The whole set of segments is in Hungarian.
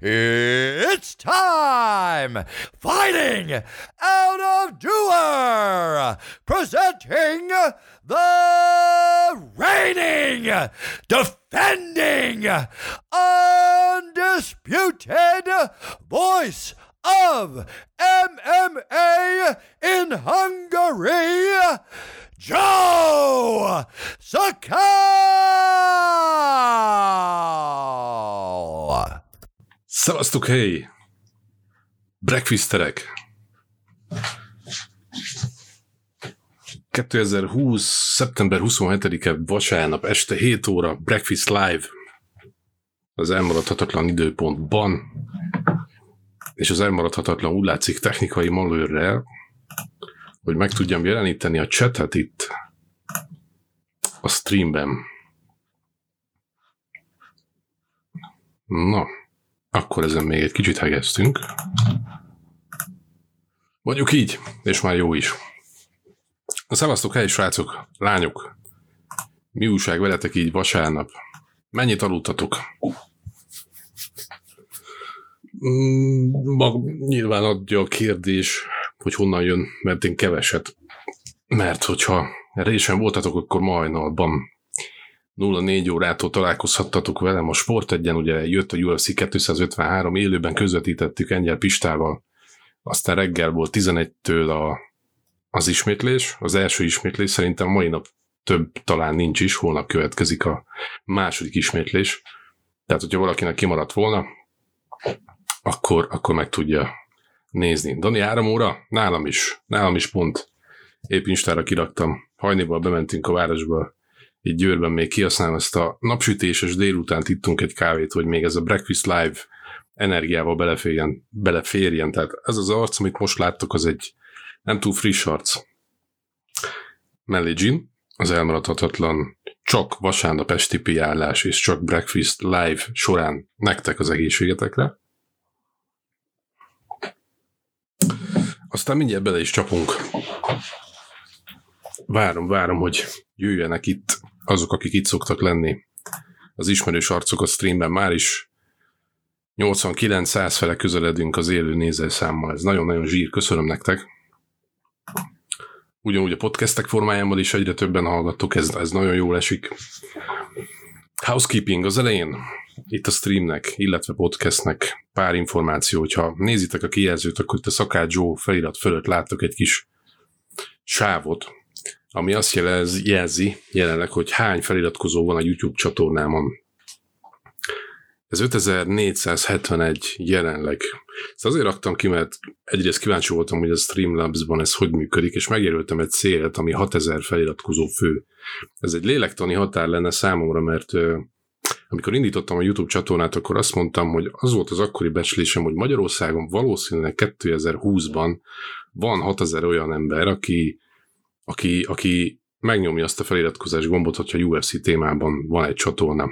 it's time! Fighting out of Doer! Presenting the reigning, defending, undisputed voice of MMA in Hungary, Joe Sakal! Szevasztok, hey! Breakfasterek! 2020. szeptember 27-e vasárnap este 7 óra Breakfast Live az elmaradhatatlan időpontban és az elmaradhatatlan úgy látszik technikai malőrrel, hogy meg tudjam jeleníteni a chatet itt a streamben. Na, akkor ezen még egy kicsit hegeztünk. Mondjuk így, és már jó is. A szevasztok, hely srácok, lányok! Mi újság veletek így vasárnap? Mennyit aludtatok? Mm, mag, nyilván adja a kérdés, hogy honnan jön, mert én keveset. Mert hogyha résen voltatok, akkor ma 0-4 órától találkozhattatok velem a Sport egyen, ugye jött a UFC 253, élőben közvetítettük Engyel Pistával, aztán reggel volt 11-től a, az ismétlés, az első ismétlés, szerintem mai nap több talán nincs is, holnap következik a második ismétlés. Tehát, hogyha valakinek kimaradt volna, akkor, akkor meg tudja nézni. Dani, három óra? Nálam is. Nálam is pont. Épp Instára kiraktam. Hajnéval bementünk a városba, itt Győrben még kihasználom ezt a napsütéses délután ittunk egy kávét, hogy még ez a Breakfast Live energiával beleférjen, beleférjen. Tehát ez az arc, amit most láttok, az egy nem túl friss arc. Mellé gin, az elmaradhatatlan csak vasárnap esti piálás és csak Breakfast Live során nektek az egészségetekre. Aztán mindjárt bele is csapunk. Várom, várom, hogy jöjjenek itt azok, akik itt szoktak lenni. Az ismerős arcok a streamben már is 89-100 fele közeledünk az élő nézőszámmal. Ez nagyon-nagyon zsír, köszönöm nektek. Ugyanúgy a podcastek formájában is egyre többen hallgattok, ez, ez nagyon jól esik. Housekeeping az elején itt a streamnek, illetve podcastnek pár információ, hogyha nézitek a kijelzőt, akkor itt a Szakács Joe felirat fölött láttok egy kis sávot, ami azt jelez, jelzi jelenleg, hogy hány feliratkozó van a YouTube csatornámon. Ez 5471 jelenleg. Ezt azért raktam ki, mert egyrészt kíváncsi voltam, hogy a Streamlabs-ban ez hogy működik, és megjelöltem egy célt, ami 6000 feliratkozó fő. Ez egy lélektani határ lenne számomra, mert amikor indítottam a YouTube csatornát, akkor azt mondtam, hogy az volt az akkori becslésem, hogy Magyarországon valószínűleg 2020-ban van 6000 olyan ember, aki, aki, aki megnyomja azt a feliratkozás gombot, hogyha UFC témában van egy csatorna.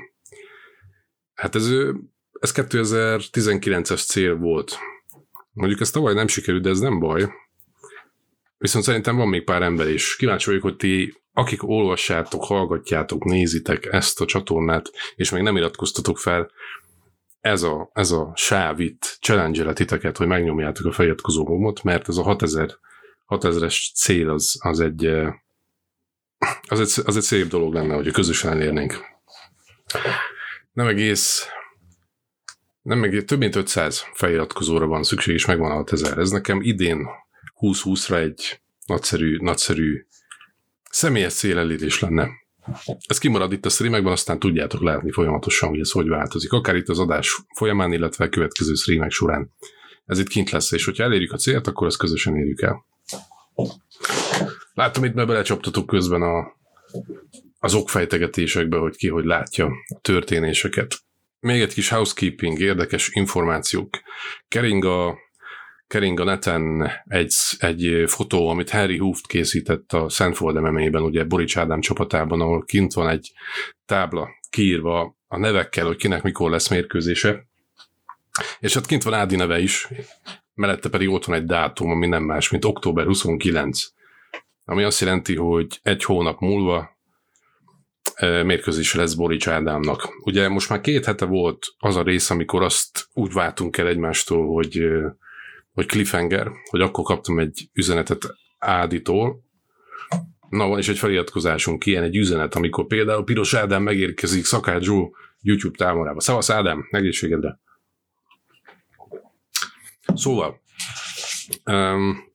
Hát ez, ez 2019-es cél volt. Mondjuk ez tavaly nem sikerült, de ez nem baj. Viszont szerintem van még pár ember is. Kíváncsi vagyok, hogy ti akik olvassátok, hallgatjátok, nézitek ezt a csatornát, és még nem iratkoztatok fel, ez a, ez a sáv itt challenge titeket, hogy megnyomjátok a feliratkozó gombot, mert ez a 6000, 6000-es cél az, az egy az egy, az egy szép dolog lenne, hogy közösen elérnénk. Nem egész nem meg több mint 500 feliratkozóra van szükség, és megvan a 6000. Ez nekem idén 20-20-ra egy nagyszerű, nagyszerű személyes célelérés lenne. Ez kimarad itt a streamekben, aztán tudjátok látni folyamatosan, hogy ez hogy változik. Akár itt az adás folyamán, illetve a következő streamek során. Ez itt kint lesz, és hogyha elérjük a célt, akkor ezt közösen érjük el. Látom, itt belecsaptatok közben a, az okfejtegetésekbe, hogy ki hogy látja a történéseket. Még egy kis housekeeping, érdekes információk. Kering a kering a neten egy, egy fotó, amit Harry Hooft készített a Sanford mma ugye Borics Ádám csapatában, ahol kint van egy tábla kiírva a nevekkel, hogy kinek mikor lesz mérkőzése. És ott kint van Ádi neve is, mellette pedig ott van egy dátum, ami nem más, mint október 29. Ami azt jelenti, hogy egy hónap múlva mérkőzés lesz Borics Ádámnak. Ugye most már két hete volt az a rész, amikor azt úgy váltunk el egymástól, hogy, hogy cliffhanger, hogy akkor kaptam egy üzenetet Áditól, Na, van is egy feliratkozásunk, ilyen egy üzenet, amikor például Piros Ádám megérkezik Szakács Zsó YouTube támorába. Szavasz Ádám, egészségedre! Szóval, um,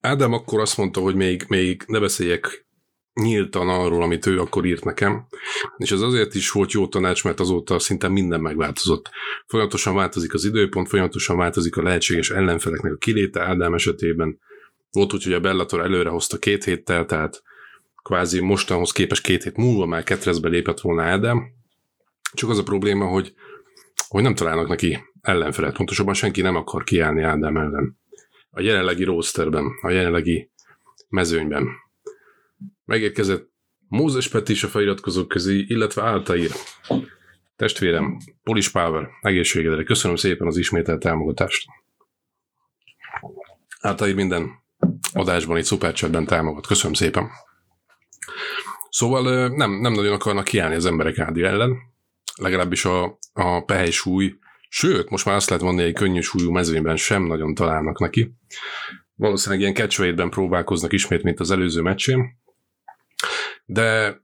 Ádám akkor azt mondta, hogy még, még ne beszéljek nyíltan arról, amit ő akkor írt nekem, és ez azért is volt jó tanács, mert azóta szinte minden megváltozott. Folyamatosan változik az időpont, folyamatosan változik a lehetséges ellenfeleknek a kiléte Ádám esetében. Volt úgy, hogy a Bellator előre hozta két héttel, tehát kvázi mostanhoz képes két hét múlva már ketrezbe lépett volna Ádám. Csak az a probléma, hogy, hogy nem találnak neki ellenfelet. Pontosabban senki nem akar kiállni Ádám ellen. A jelenlegi rosterben, a jelenlegi mezőnyben. Megérkezett Mózes Peti is a feliratkozók közé, illetve Áltaír. Testvérem, Polis Power, egészségedre. Köszönöm szépen az ismételt támogatást. Áltaír minden adásban, itt szupercsetben támogat. Köszönöm szépen. Szóval nem, nem nagyon akarnak kiállni az emberek Ádi ellen, legalábbis a, a pehely súly, sőt, most már azt lehet mondani, hogy könnyű súlyú mezőnyben sem nagyon találnak neki. Valószínűleg ilyen catchweight próbálkoznak ismét, mint az előző meccsén, de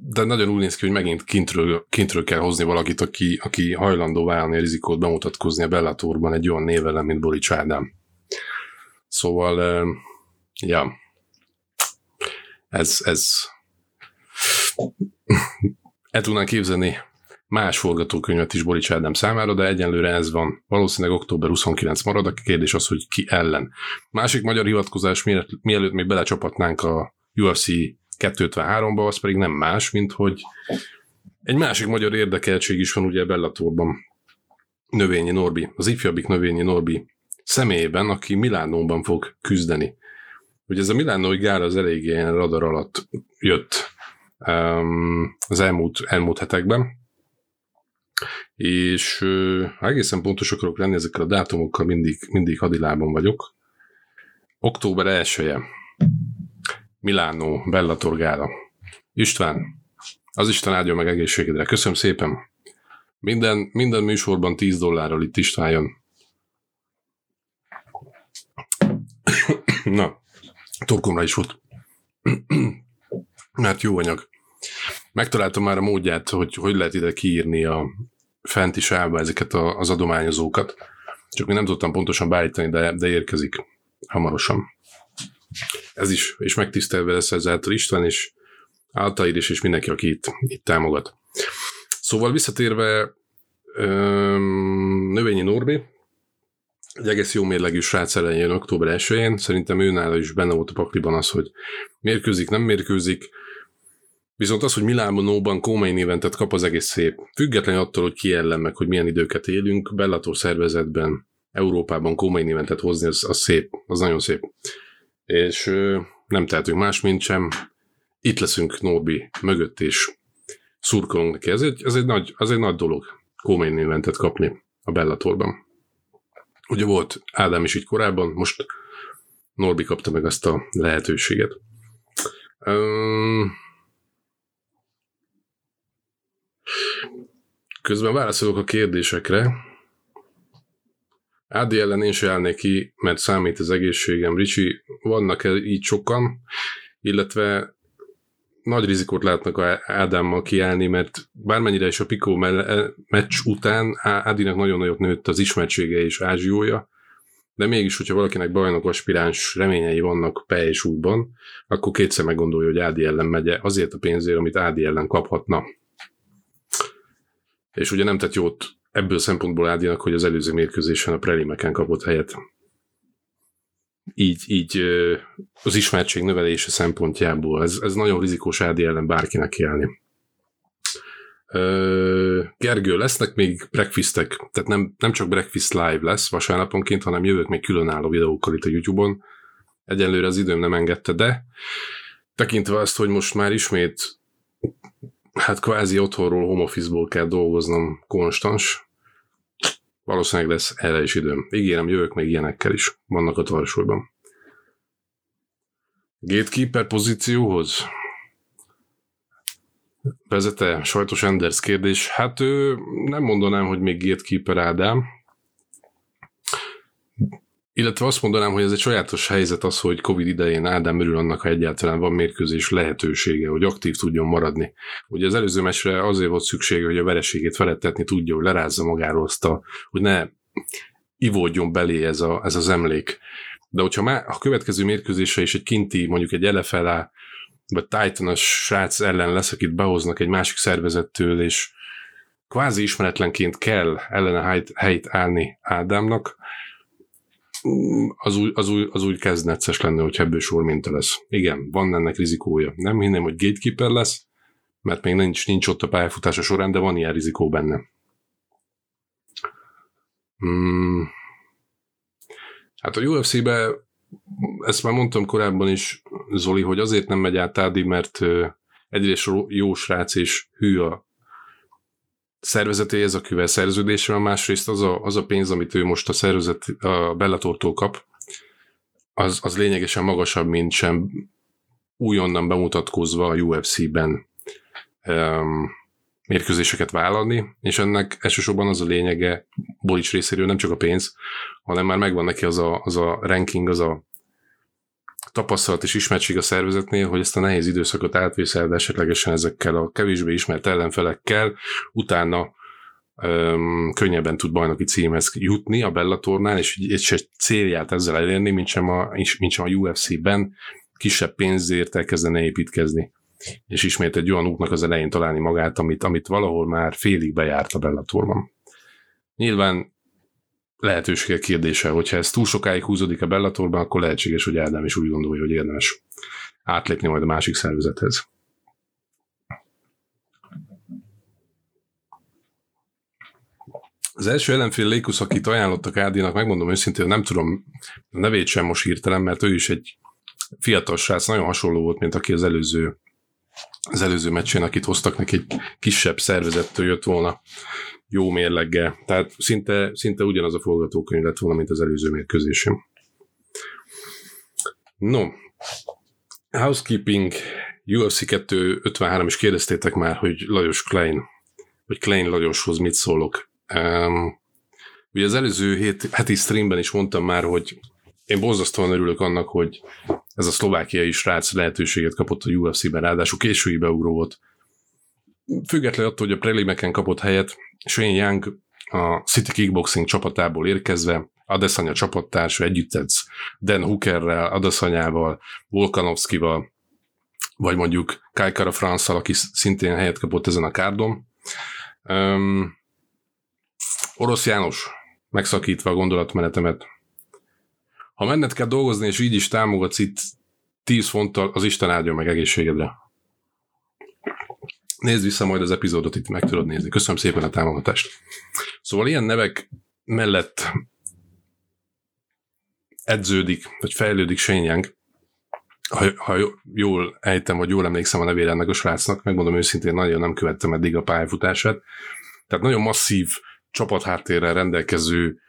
de nagyon úgy néz ki, hogy megint kintről, kintről kell hozni valakit, aki, aki hajlandó vállalni a rizikót bemutatkozni a Bellatorban egy olyan névvel, mint Borics Ádám. Szóval, ja, ez, ez el tudnánk képzelni más forgatókönyvet is Borics Ádám számára, de egyenlőre ez van. Valószínűleg október 29 marad, a kérdés az, hogy ki ellen. Másik magyar hivatkozás, mielőtt még belecsapatnánk a UFC 253-ba, az pedig nem más, mint hogy egy másik magyar érdekeltség is van ugye Bellatorban. Növényi Norbi, az ifjabbik Növényi Norbi személyében, aki Milánóban fog küzdeni. Ugye ez a Milánói gál az eléggé ilyen radar alatt jött um, az elmúlt, elmúlt hetekben, és uh, egészen pontos akarok lenni ezekkel a dátumokkal, mindig, mindig hadilában vagyok. Október 1 -e. Milánó, Bellator. István, az Isten áldja meg egészségedre. Köszönöm szépen. Minden, minden műsorban 10 dollárral itt István jön. Na, torkomra is volt. Mert jó anyag. Megtaláltam már a módját, hogy hogy lehet ide kiírni a fenti sávba ezeket a, az adományozókat. Csak még nem tudtam pontosan beállítani, de, de érkezik hamarosan. Ez is, és megtisztelve lesz ezáltal István, és Altair is, és mindenki, aki itt, itt támogat. Szóval visszatérve öm, Növényi Norbi, egy egész jó mérlegű srác elején október 1-én, szerintem őnála is benne volt a pakliban az, hogy mérkőzik, nem mérkőzik, Viszont az, hogy Milánóban Kómai néventet kap, az egész szép. Függetlenül attól, hogy ki ellen, meg hogy milyen időket élünk, Bellator szervezetben, Európában Kómai néventet hozni, az, az szép, az nagyon szép. És ö, nem tehetünk más, mint sem. Itt leszünk Norbi mögött, és szurkolunk neki. Ez egy, ez egy, nagy, az egy nagy dolog Kómai néventet kapni a Bellatorban. Ugye volt Ádám is így korábban, most Norbi kapta meg azt a lehetőséget. Um, Közben válaszolok a kérdésekre. Ádi ellen én se állnék ki, mert számít az egészségem. Ricsi, vannak -e így sokan, illetve nagy rizikót látnak a Ádámmal kiállni, mert bármennyire is a Pikó meccs után Ádinak nagyon nagyot nőtt az ismertsége és ázsiója, de mégis, hogyha valakinek bajnok aspiráns reményei vannak P és útban, akkor kétszer meggondolja, hogy Ádi ellen megye azért a pénzért, amit Ádi ellen kaphatna és ugye nem tett jót ebből a szempontból Ádinak, hogy az előző mérkőzésen a prelimeken kapott helyet. Így, így az ismertség növelése szempontjából. Ez, ez nagyon rizikós Ádi ellen bárkinek kiállni. Gergő, lesznek még breakfastek, tehát nem, nem csak breakfast live lesz vasárnaponként, hanem jövök még különálló videókkal itt a YouTube-on. Egyelőre az időm nem engedte, de tekintve azt, hogy most már ismét hát kvázi otthonról, home office-ból kell dolgoznom konstans. Valószínűleg lesz erre is időm. Ígérem, jövök még ilyenekkel is. Vannak a tarsolyban. Gatekeeper pozícióhoz? vezete, sajtos Enders kérdés. Hát ő, nem mondanám, hogy még gatekeeper Ádám, illetve azt mondanám, hogy ez egy sajátos helyzet az, hogy Covid idején Ádám örül annak, ha egyáltalán van mérkőzés lehetősége, hogy aktív tudjon maradni. Ugye az előző mesre azért volt szüksége, hogy a vereségét felettetni tudja, hogy lerázza magáról azt hogy ne ivódjon belé ez, a, ez az emlék. De hogyha már a következő mérkőzése is egy kinti, mondjuk egy LFLA, vagy titan srác ellen lesz, akit behoznak egy másik szervezettől, és kvázi ismeretlenként kell ellene helyt állni Ádámnak, az úgy, az, úgy, az úgy kezd necces lenne, hogy ebből sor minta lesz. Igen, van ennek rizikója. Nem hinném, hogy gatekeeper lesz, mert még nincs, nincs ott a pályafutása során, de van ilyen rizikó benne. Hmm. Hát a UFC-be, ezt már mondtam korábban is, Zoli, hogy azért nem megy át Ádi, mert egyrészt jó srác és hű a szervezetéhez, akivel szerződésre van, másrészt az a, az a pénz, amit ő most a szervezet a Bellatortól kap, az, az lényegesen magasabb, mint sem újonnan bemutatkozva a UFC-ben um, mérkőzéseket vállalni, és ennek elsősorban az a lényege Bolics részéről nem csak a pénz, hanem már megvan neki az a, az a ranking, az a tapasztalat és ismertség a szervezetnél, hogy ezt a nehéz időszakot átvészeld esetlegesen ezekkel a kevésbé ismert ellenfelekkel, utána öm, könnyebben tud bajnoki címhez jutni a Bellatornál, és egy célját ezzel elérni, mint sem a, mint sem a UFC-ben kisebb pénzért elkezdene építkezni és ismét egy olyan útnak az elején találni magát, amit, amit valahol már félig bejárt a Bellatorban. Nyilván lehetőségek kérdése, hogyha ez túl sokáig húzódik a Bellatorban, akkor lehetséges, hogy Ádám is úgy gondolja, hogy érdemes átlépni majd a másik szervezethez. Az első ellenfél Lékusz, akit ajánlottak Ádinak, megmondom őszintén, nem tudom a nevét sem most hirtelen, mert ő is egy fiatal srác, nagyon hasonló volt, mint aki az előző az előző meccsén, akit hoztak neki egy kisebb szervezettől jött volna jó mérleggel. Tehát szinte, szinte ugyanaz a forgatókönyv lett volna, mint az előző mérkőzésem. No, housekeeping, UFC 253 is kérdeztétek már, hogy Lajos Klein, vagy Klein Lajoshoz mit szólok. Um, ugye az előző hét, heti streamben is mondtam már, hogy én borzasztóan örülök annak, hogy ez a szlovákiai srác lehetőséget kapott a UFC-ben, ráadásul késői beugró volt. Függetlenül attól, hogy a prelimeken kapott helyet, Shane Young a City Kickboxing csapatából érkezve, Adesanya csapattársa együtt edz Dan Hookerrel, Adesanyával, Volkanovskival, vagy mondjuk Kajkara Franszal, aki szintén helyet kapott ezen a kárdon. Um, Orosz János, megszakítva a gondolatmenetemet, ha menned kell dolgozni, és így is támogatsz itt 10 fonttal, az Isten áldjon meg egészségedre. Nézd vissza majd az epizódot, itt meg tudod nézni. Köszönöm szépen a támogatást. Szóval ilyen nevek mellett edződik, vagy fejlődik Shane Young, ha, ha jól ejtem, vagy jól emlékszem a nevére ennek a srácnak, megmondom őszintén, nagyon nem követtem eddig a pályafutását. Tehát nagyon masszív csapatháttérrel rendelkező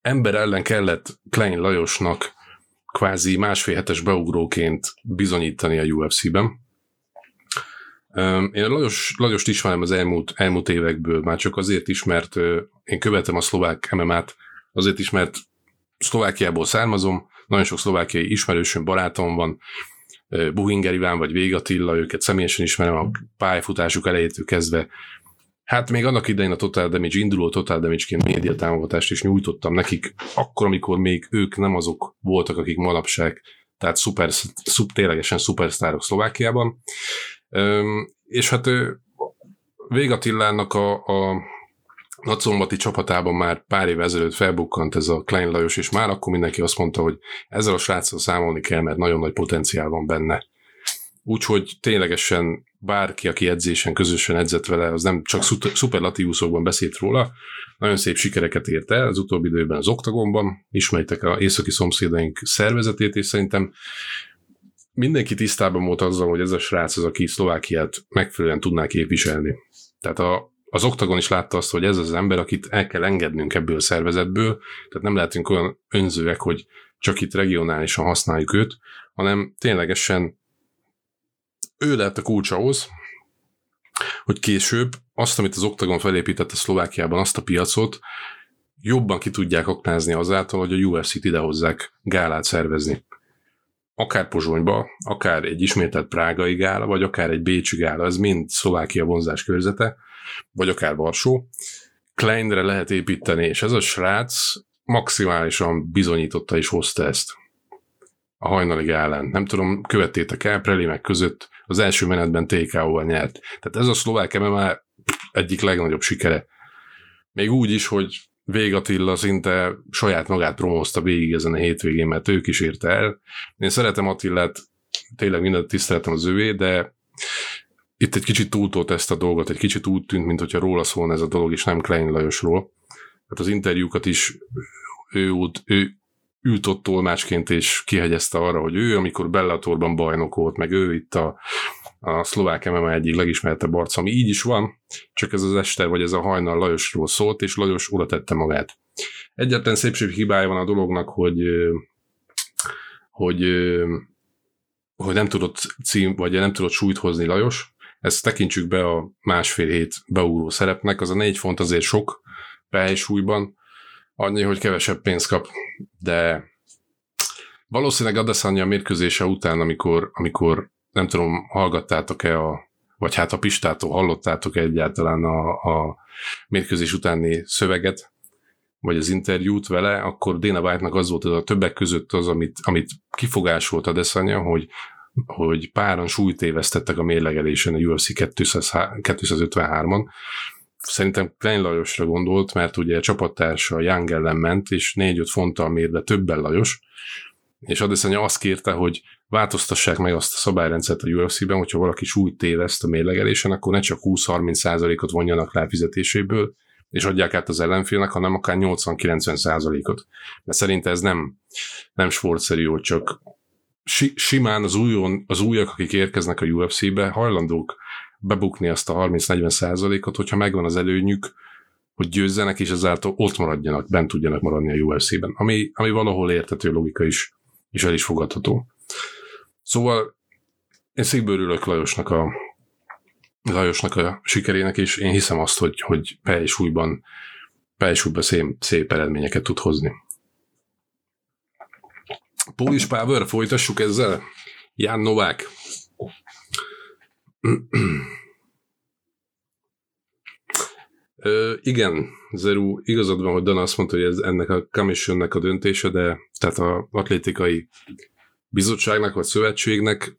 ember ellen kellett Klein Lajosnak kvázi másfél hetes beugróként bizonyítani a UFC-ben. Én Lajos, Lajost ismerem az elmúlt, elmúlt évekből, már csak azért is, mert én követem a szlovák MMA-t, azért is, mert Szlovákiából származom, nagyon sok szlovákiai ismerősöm, barátom van, Buhinger Iván vagy Végatilla, őket személyesen ismerem a pályafutásuk elejétől kezdve Hát még annak idején a Total Damage induló Total Damage-ként média támogatást is nyújtottam nekik, akkor, amikor még ők nem azok voltak, akik manapság, tehát szuper, szup, ténylegesen szupersztárok Szlovákiában. És hát Végatillának a, a Nagyszombati csapatában már pár év ezelőtt felbukkant ez a Klein Lajos, és már akkor mindenki azt mondta, hogy ezzel a sráccal számolni kell, mert nagyon nagy potenciál van benne. Úgyhogy ténylegesen bárki, aki edzésen közösen edzett vele, az nem csak szuperlatívuszokban beszélt róla, nagyon szép sikereket ért el az utóbbi időben az Oktagonban, ismeritek a északi szomszédaink szervezetét, és szerintem mindenki tisztában volt azzal, hogy ez a srác az, aki Szlovákiát megfelelően tudná képviselni. Tehát a, az Oktagon is látta azt, hogy ez az ember, akit el kell engednünk ebből a szervezetből, tehát nem lehetünk olyan önzőek, hogy csak itt regionálisan használjuk őt, hanem ténylegesen ő lett a kulcs ahhoz, hogy később azt, amit az Octagon felépített a Szlovákiában, azt a piacot jobban ki tudják aknázni azáltal, hogy a UFC-t idehozzák gálát szervezni. Akár Pozsonyba, akár egy ismételt prágai gála, vagy akár egy bécsi gála, ez mind Szlovákia vonzás körzete, vagy akár Varsó. Kleinre lehet építeni, és ez a srác maximálisan bizonyította és hozta ezt a hajnali gálán. Nem tudom, követtétek el, prelémek között az első menetben TKO-val nyert. Tehát ez a szlovák MMA egyik legnagyobb sikere. Még úgy is, hogy Vég Attila szinte saját magát promózta végig ezen a hétvégén, mert ő kísérte el. Én szeretem Attilát, tényleg mindent tiszteltem az ővé, de itt egy kicsit túltolt ezt a dolgot, egy kicsit úgy tűnt, mint hogyha róla szólna ez a dolog, és nem Klein Lajosról. Hát az interjúkat is ő, út, ő ült ott tolmácsként, és kihegyezte arra, hogy ő, amikor Bellatorban bajnok volt, meg ő itt a, a szlovák MMA egyik legismertebb arca, ami így is van, csak ez az este, vagy ez a hajnal Lajosról szólt, és Lajos oda tette magát. Egyetlen szépség hibája van a dolognak, hogy hogy, hogy nem tudott cím, vagy nem tudott súlyt hozni Lajos, ezt tekintsük be a másfél hét beúró szerepnek, az a négy font azért sok súlyban, annyi, hogy kevesebb pénzt kap, de valószínűleg Adesanya mérkőzése után, amikor, amikor nem tudom, hallgattátok-e a, vagy hát a Pistától hallottátok -e egyáltalán a, a mérkőzés utáni szöveget, vagy az interjút vele, akkor Dana White-nak az volt az a többek között az, amit, amit kifogásolt a Desanya, hogy, hogy páran súlyt évesztettek a mérlegelésen a UFC 253-on. Szerintem Klein Lajosra gondolt, mert ugye a csapattársa Young ellen ment, és 4-5 fonttal mérve többen Lajos, és Adesanya azt kérte, hogy változtassák meg azt a szabályrendszert a UFC-ben, hogyha valaki súlyt téveszt a mérlegelésen, akkor ne csak 20-30%-ot vonjanak rá fizetéséből, és adják át az ellenfélnek, hanem akár 80-90%-ot. Mert szerinte ez nem, nem sportszerű, hogy csak si, simán az, újon, az újak, akik érkeznek a UFC-be, hajlandók bebukni azt a 30-40%-ot, hogyha megvan az előnyük, hogy győzzenek, és ezáltal ott maradjanak, bent tudjanak maradni a UFC-ben. Ami, ami valahol értető logika is, és el is fogadható. Szóval én szívből örülök Lajosnak a, Lajosnak a sikerének, és én hiszem azt, hogy, hogy újban, újban szép, szép eredményeket tud hozni. Polish Power, folytassuk ezzel. Ján Novák. Ö, igen, Zeru, igazad van, hogy Dan azt mondta, hogy ez ennek a commissionnek a döntése, de tehát a atlétikai bizottságnak vagy szövetségnek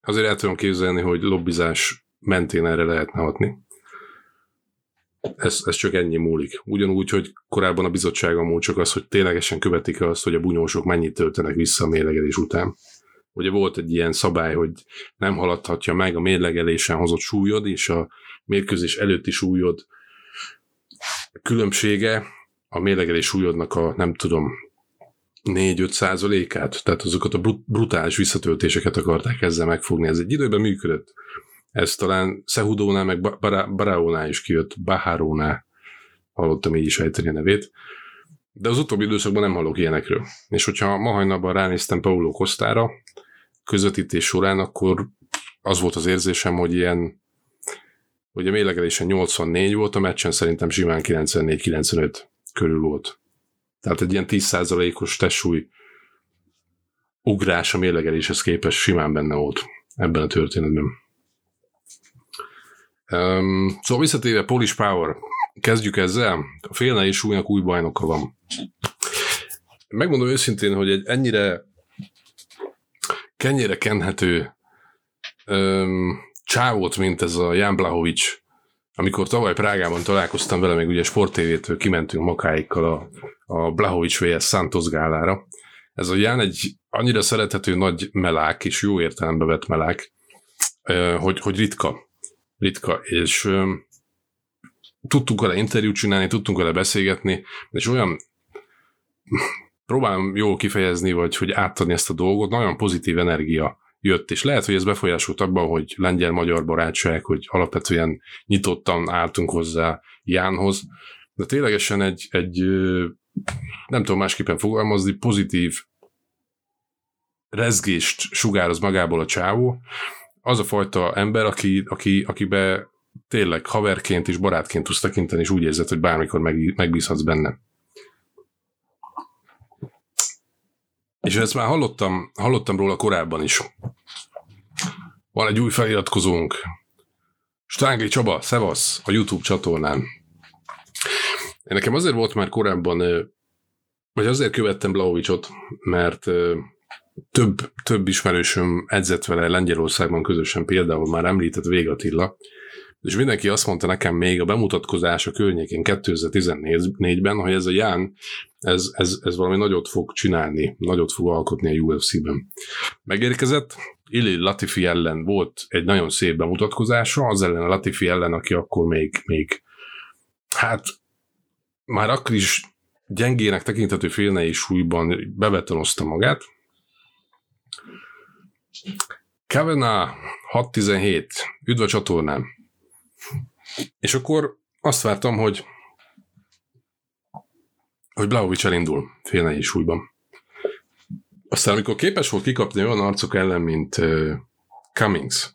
azért el tudom képzelni, hogy lobbizás mentén erre lehetne hatni. Ez, ez csak ennyi múlik. Ugyanúgy, hogy korábban a bizottságon múlt csak az, hogy ténylegesen követik azt, hogy a bunyósok mennyit töltenek vissza a mérlegelés után. Ugye volt egy ilyen szabály, hogy nem haladhatja meg a mérlegelésen hozott súlyod, és a mérkőzés előtti súlyod különbsége a mérlegelés súlyodnak a, nem tudom, 4-5 százalékát, tehát azokat a brutális visszatöltéseket akarták ezzel megfogni. Ez egy időben működött. Ez talán Szehudónál, meg Baraónál is kijött, Bahárónál hallottam így is ejteni a nevét. De az utóbbi időszakban nem hallok ilyenekről. És hogyha ma hajnalban ránéztem Paulo Kostára közvetítés során, akkor az volt az érzésem, hogy ilyen a mélegelésen 84 volt, a meccsen szerintem simán 94-95 körül volt. Tehát egy ilyen 10%-os testsúly ugrás a mérlegeléshez képest simán benne volt ebben a történetben. Um, szóval visszatérve Polish Power, kezdjük ezzel. A félnei súlynak új bajnoka van. Megmondom őszintén, hogy egy ennyire kenyére kenhető um, csávót, mint ez a Jan Blahovics, amikor tavaly Prágában találkoztam vele, még ugye sportévétől kimentünk makáikkal a, a Blahovics vs. Santos gálára. Ez a Ján egy annyira szerethető nagy melák, és jó értelembe vett melák, hogy, hogy ritka. Ritka, és tudtunk vele interjút csinálni, tudtunk vele beszélgetni, és olyan próbálom jól kifejezni, vagy hogy átadni ezt a dolgot, nagyon pozitív energia jött, és lehet, hogy ez befolyásolt abban, hogy lengyel-magyar barátság, hogy alapvetően nyitottan álltunk hozzá Jánhoz, de ténylegesen egy, egy nem tudom másképpen fogalmazni, pozitív rezgést sugároz magából a csávó, az a fajta ember, aki, aki, akibe tényleg haverként és barátként tudsz tekinteni, és úgy érzed, hogy bármikor meg, megbízhatsz benne. És ezt már hallottam, hallottam róla korábban is. Van egy új feliratkozónk. Strángli Csaba, szevasz, a YouTube csatornán. Nekem azért volt már korábban, vagy azért követtem Blaovicsot, mert több, több ismerősöm edzett vele Lengyelországban közösen, például már említett Vég Attila, és mindenki azt mondta nekem még a bemutatkozása környékén 2014-ben, hogy ez a Ján, ez, ez, ez valami nagyot fog csinálni, nagyot fog alkotni a UFC-ben. Megérkezett, Ili Latifi ellen volt egy nagyon szép bemutatkozása, az ellen a Latifi ellen, aki akkor még, még hát már akkor is gyengének tekinthető félnei súlyban bebetonozta magát. Kavena 617, üdv a csatornán. És akkor azt vártam, hogy hogy Blaovic elindul félnei súlyban. Aztán, amikor képes volt kikapni olyan arcok ellen, mint uh, Cummings,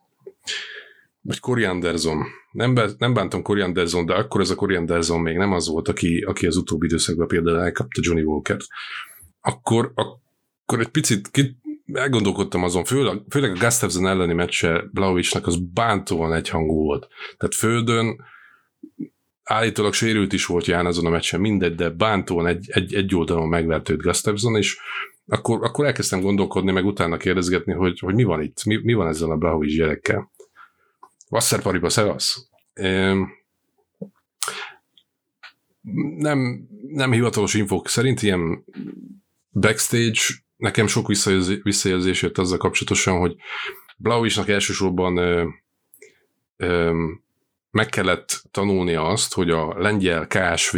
vagy Corey Anderson, nem, be, nem bántam Corey Anderson, de akkor ez a Corey Anderson még nem az volt, aki, aki az utóbbi időszakban például elkapta Johnny Walker-t. Akkor, akkor egy picit ki, elgondolkodtam azon, főleg, főleg a Gustafsson elleni meccse Blaovicsnak az bántóan egyhangú volt. Tehát földön állítólag sérült is volt Ján azon a meccsen, mindegy, de bántóan egy, egy, egy oldalon megvert őt Gustafsson, és akkor, akkor elkezdtem gondolkodni, meg utána kérdezgetni, hogy, hogy mi van itt, mi, mi van ezzel a Blahovics gyerekkel. Wasserpariba, szevasz! Nem, nem hivatalos infok szerint ilyen backstage nekem sok visszajelzés jött azzal kapcsolatosan, hogy Blaovicsnak elsősorban ö, ö, meg kellett tanulnia azt, hogy a lengyel KSV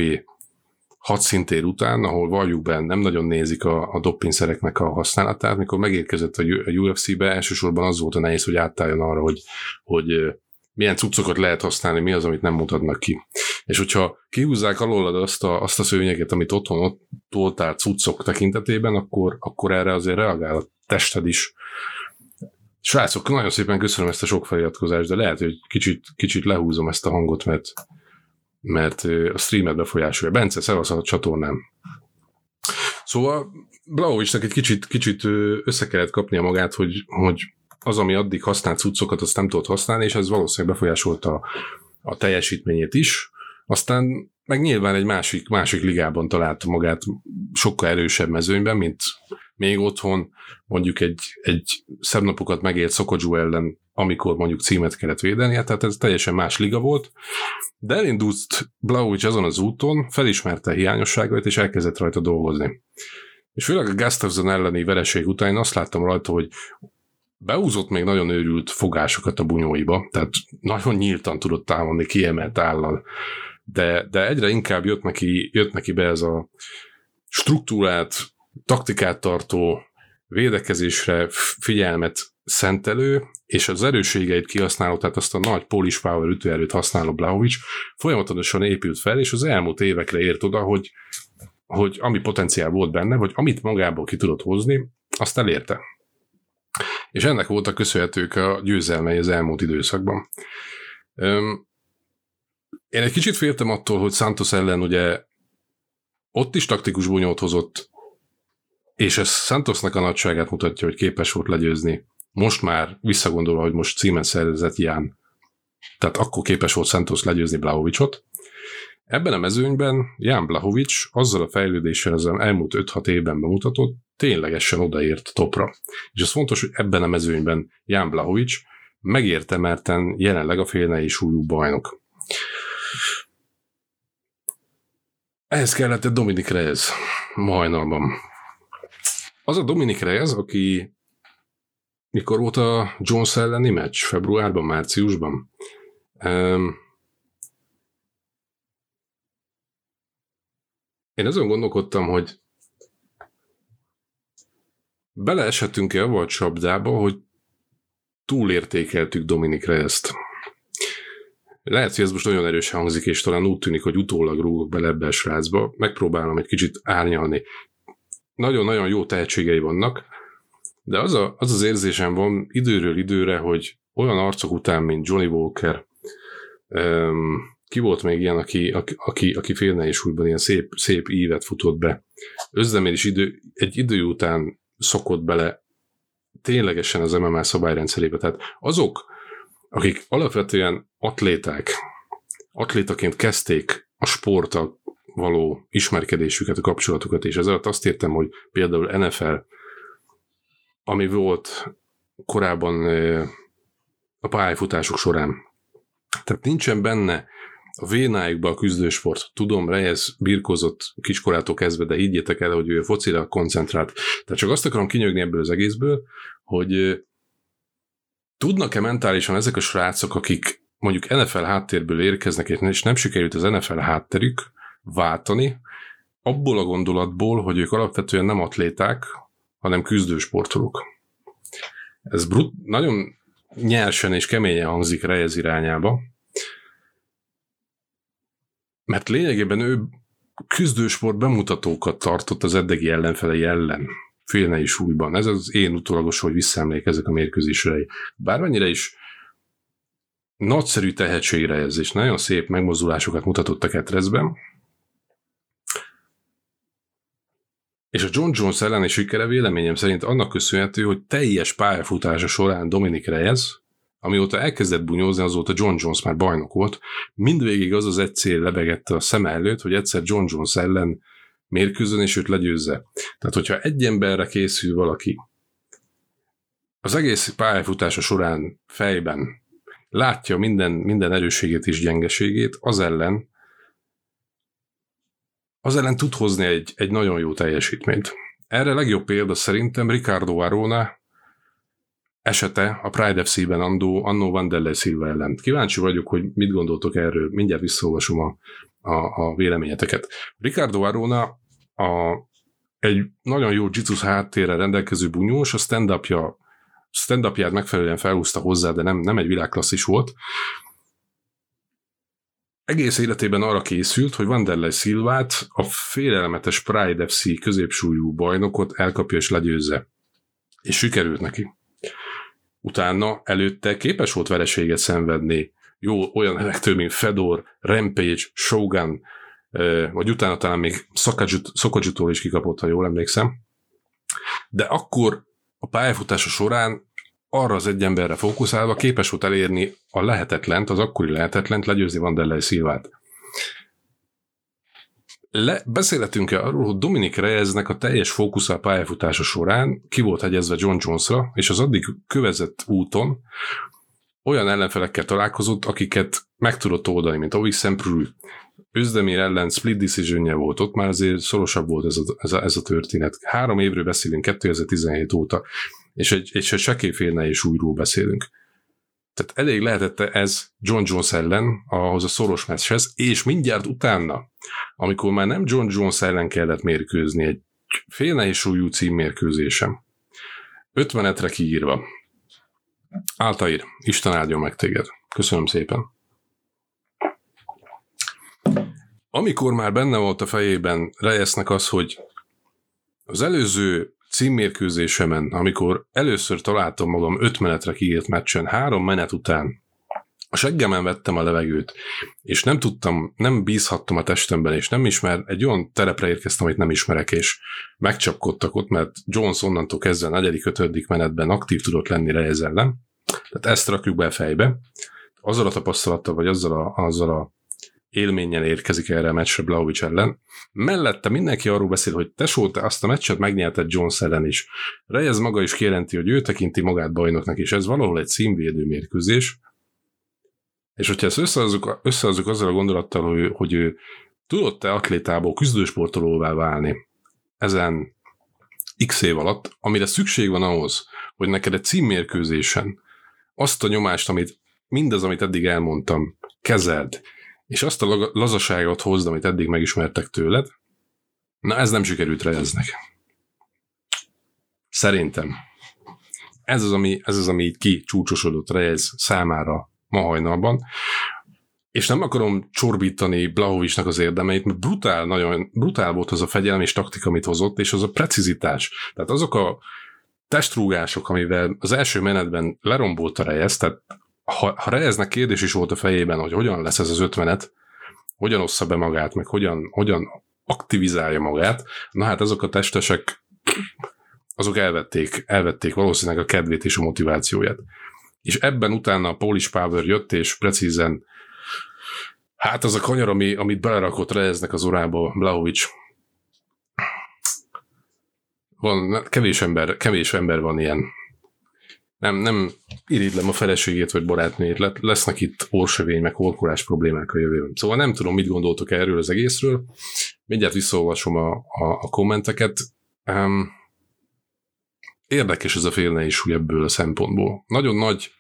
hadszintér után, ahol valljuk be, nem nagyon nézik a, a doppingszereknek a használatát, mikor megérkezett a UFC-be, elsősorban az volt a nehéz, hogy átálljon arra, hogy, hogy milyen cuccokat lehet használni, mi az, amit nem mutatnak ki. És hogyha kihúzzák alól azt a, azt a szőnyeget, amit otthon ott toltál cuccok tekintetében, akkor, akkor erre azért reagál a tested is. Srácok, nagyon szépen köszönöm ezt a sok feliratkozást, de lehet, hogy kicsit, kicsit lehúzom ezt a hangot, mert, mert a streamet befolyásolja. Bence, szevasz a csatornán. Szóval Blaovicsnak egy kicsit, kicsit össze kellett kapnia magát, hogy, hogy az, ami addig használt cuccokat, azt nem tudott használni, és ez valószínűleg befolyásolta a, a teljesítményét is. Aztán meg nyilván egy másik, másik ligában találta magát sokkal erősebb mezőnyben, mint még otthon mondjuk egy, egy szebb napokat megélt Szokodzsú ellen, amikor mondjuk címet kellett védenie, tehát ez teljesen más liga volt, de elindult Blauics azon az úton, felismerte a hiányosságait, és elkezdett rajta dolgozni. És főleg a Gustafsson elleni vereség után azt láttam rajta, hogy beúzott még nagyon őrült fogásokat a bunyóiba, tehát nagyon nyíltan tudott támadni kiemelt állal, de, de egyre inkább jött neki, jött neki be ez a struktúrát, taktikát tartó védekezésre figyelmet szentelő, és az erősségeit kihasználó, tehát azt a nagy Polish Power ütőerőt használó Blahovic folyamatosan épült fel, és az elmúlt évekre ért oda, hogy, hogy ami potenciál volt benne, vagy amit magából ki tudott hozni, azt elérte. És ennek voltak köszönhetők a győzelmei az elmúlt időszakban. Én egy kicsit féltem attól, hogy Santos ellen ugye ott is taktikus bunyót hozott, és ez Santosnak a nagyságát mutatja, hogy képes volt legyőzni. Most már visszagondolva, hogy most címen szerzett Ján, tehát akkor képes volt Santos legyőzni Blahovicot. Ebben a mezőnyben Ján Blahovic azzal a fejlődéssel az elmúlt 5-6 évben bemutatott, ténylegesen odaért topra. És az fontos, hogy ebben a mezőnyben Ján Blahovic megértemelten jelenleg a félnei súlyú bajnok. Ehhez kellett egy Dominik Reyes hajnalban. Az a Dominik Reyes, aki mikor volt a Jones elleni meccs? Februárban, márciusban? Um, én azon gondolkodtam, hogy beleeshetünk-e a csapdába, hogy túlértékeltük Dominik Reyes-t. Lehet, hogy ez most nagyon erősen hangzik, és talán úgy tűnik, hogy utólag rúgok bele ebbe a srácba. Megpróbálom egy kicsit árnyalni. Nagyon-nagyon jó tehetségei vannak, de az, a, az az érzésem van időről időre, hogy olyan arcok után, mint Johnny Walker, Um, ki volt még ilyen, aki, aki, aki félne és újban ilyen szép, szép ívet futott be. Özdemér is idő, egy idő után szokott bele ténylegesen az MMA szabályrendszerébe. Tehát azok, akik alapvetően atléták, atlétaként kezdték a sporttal való ismerkedésüket, a kapcsolatukat, és ezzel azt értem, hogy például NFL, ami volt korábban a pályafutások során. Tehát nincsen benne a vénájukban a küzdősport. Tudom, Reyes birkozott kiskorától kezdve, de higgyétek el, hogy ő focira koncentrált. Tehát csak azt akarom kinyögni ebből az egészből, hogy tudnak-e mentálisan ezek a srácok, akik mondjuk NFL háttérből érkeznek, és nem sikerült az NFL hátterük váltani, abból a gondolatból, hogy ők alapvetően nem atléták, hanem küzdősportolók. Ez brut, nagyon nyersen és keményen hangzik Reyes irányába, mert lényegében ő küzdősport bemutatókat tartott az eddigi ellenfelei ellen, félne is újban. Ez az én utólagos, hogy visszaemlékezek a mérkőzésre. Bármennyire is nagyszerű tehetségre ez, és nagyon szép megmozdulásokat mutatott a ketrezben, És a John Jones elleni sikere véleményem szerint annak köszönhető, hogy teljes pályafutása során Dominic Reyes, amióta elkezdett bunyózni, azóta John Jones már bajnok volt, mindvégig az az egy cél lebegette a szem előtt, hogy egyszer John Jones ellen mérkőzön és őt legyőzze. Tehát, hogyha egy emberre készül valaki, az egész pályafutása során fejben látja minden, minden erősségét és gyengeségét, az ellen az ellen tud hozni egy, egy nagyon jó teljesítményt. Erre legjobb példa szerintem Ricardo Arona esete a Pride FC-ben annó, annó Vanderlei Silva ellen. Kíváncsi vagyok, hogy mit gondoltok erről, mindjárt visszaolvasom a, a, a véleményeteket. Ricardo Arona a, egy nagyon jó jitsu háttérrel rendelkező bunyós, a stand-upja stand-upját megfelelően felhúzta hozzá, de nem, nem egy világklasszis volt, egész életében arra készült, hogy Vanderlei Szilvát, a félelmetes Pride FC középsúlyú bajnokot elkapja és legyőzze. És sikerült neki. Utána előtte képes volt vereséget szenvedni jó olyan nevektől, mint Fedor, Rampage, Shogun, vagy utána talán még Szokadzsutól is kikapott, ha jól emlékszem. De akkor a pályafutása során arra az egy emberre fókuszálva képes volt elérni a lehetetlent, az akkori lehetetlent, legyőzni Vanderlei Szilvát. Le, beszélhetünk-e arról, hogy Dominik Reyesnek a teljes fókusza a pályafutása során ki volt hegyezve John Jonesra, és az addig kövezett úton olyan ellenfelekkel találkozott, akiket meg tudott oldani, mint Ovi Semprű. Özdemir ellen split decision volt ott, már azért szorosabb volt ez a, ez, a, ez a történet. Három évről beszélünk, 2017 óta és egy, és egy sekélyfélne és újról beszélünk. Tehát elég lehetett ez John Jones ellen, ahhoz a szoros meccshez, és mindjárt utána, amikor már nem John Jones ellen kellett mérkőzni, egy félnehéz súlyú címmérkőzésem. 50 kiírva. Áltair, Isten áldjon meg téged. Köszönöm szépen. Amikor már benne volt a fejében Reyesnek az, hogy az előző címmérkőzésemen, amikor először találtam magam öt menetre kiírt meccsen, három menet után a seggemen vettem a levegőt, és nem tudtam, nem bízhattam a testemben, és nem ismer, egy olyan terepre érkeztem, amit nem ismerek, és megcsapkodtak ott, mert Jones onnantól kezdve a negyedik, ötödik menetben aktív tudott lenni Reyes. Tehát ezt rakjuk be a fejbe. Azzal a tapasztalattal, vagy azzal a, azzal a élménnyel érkezik erre a meccsre Blaovic ellen. Mellette mindenki arról beszél, hogy tesó, te azt a meccset megnyerted Jones ellen is. Reyes maga is kijelenti, hogy ő tekinti magát bajnoknak, és ez valahol egy címvédő mérkőzés. És hogyha ezt összehozzuk, összehozzuk azzal a gondolattal, hogy, hogy ő tudott-e atlétából küzdősportolóvá válni ezen x év alatt, amire szükség van ahhoz, hogy neked egy címmérkőzésen azt a nyomást, amit mindaz, amit eddig elmondtam, kezeld, és azt a lazaságot hozd, amit eddig megismertek tőled, na ez nem sikerült rejeznek. Szerintem. Ez az, ami, ez az, ami így kicsúcsosodott Reyes számára ma hajnalban. És nem akarom csorbítani Blahovicsnak az érdemeit, mert brutál, nagyon brutál volt az a fegyelem és taktika, amit hozott, és az a precizitás. Tehát azok a testrúgások, amivel az első menetben lerombolt a Reyes, tehát ha, ha Reyesnek kérdés is volt a fejében, hogy hogyan lesz ez az ötvenet, hogyan ossza be magát, meg hogyan, hogyan aktivizálja magát, na hát azok a testesek azok elvették, elvették valószínűleg a kedvét és a motivációját. És ebben utána a Polish Power jött, és precízen hát az a kanyar, ami, amit belerakott Reznek az orába Blahovics. Van, kevés ember, kevés ember van ilyen. Nem, nem irigylem a feleségét vagy barátnőjét, lesznek itt orsevény, meg horkolás problémák a jövőben. Szóval nem tudom, mit gondoltok erről az egészről. Mindjárt visszaolvasom a, a, a kommenteket. Um, érdekes ez a félne is ebből a szempontból. Nagyon nagy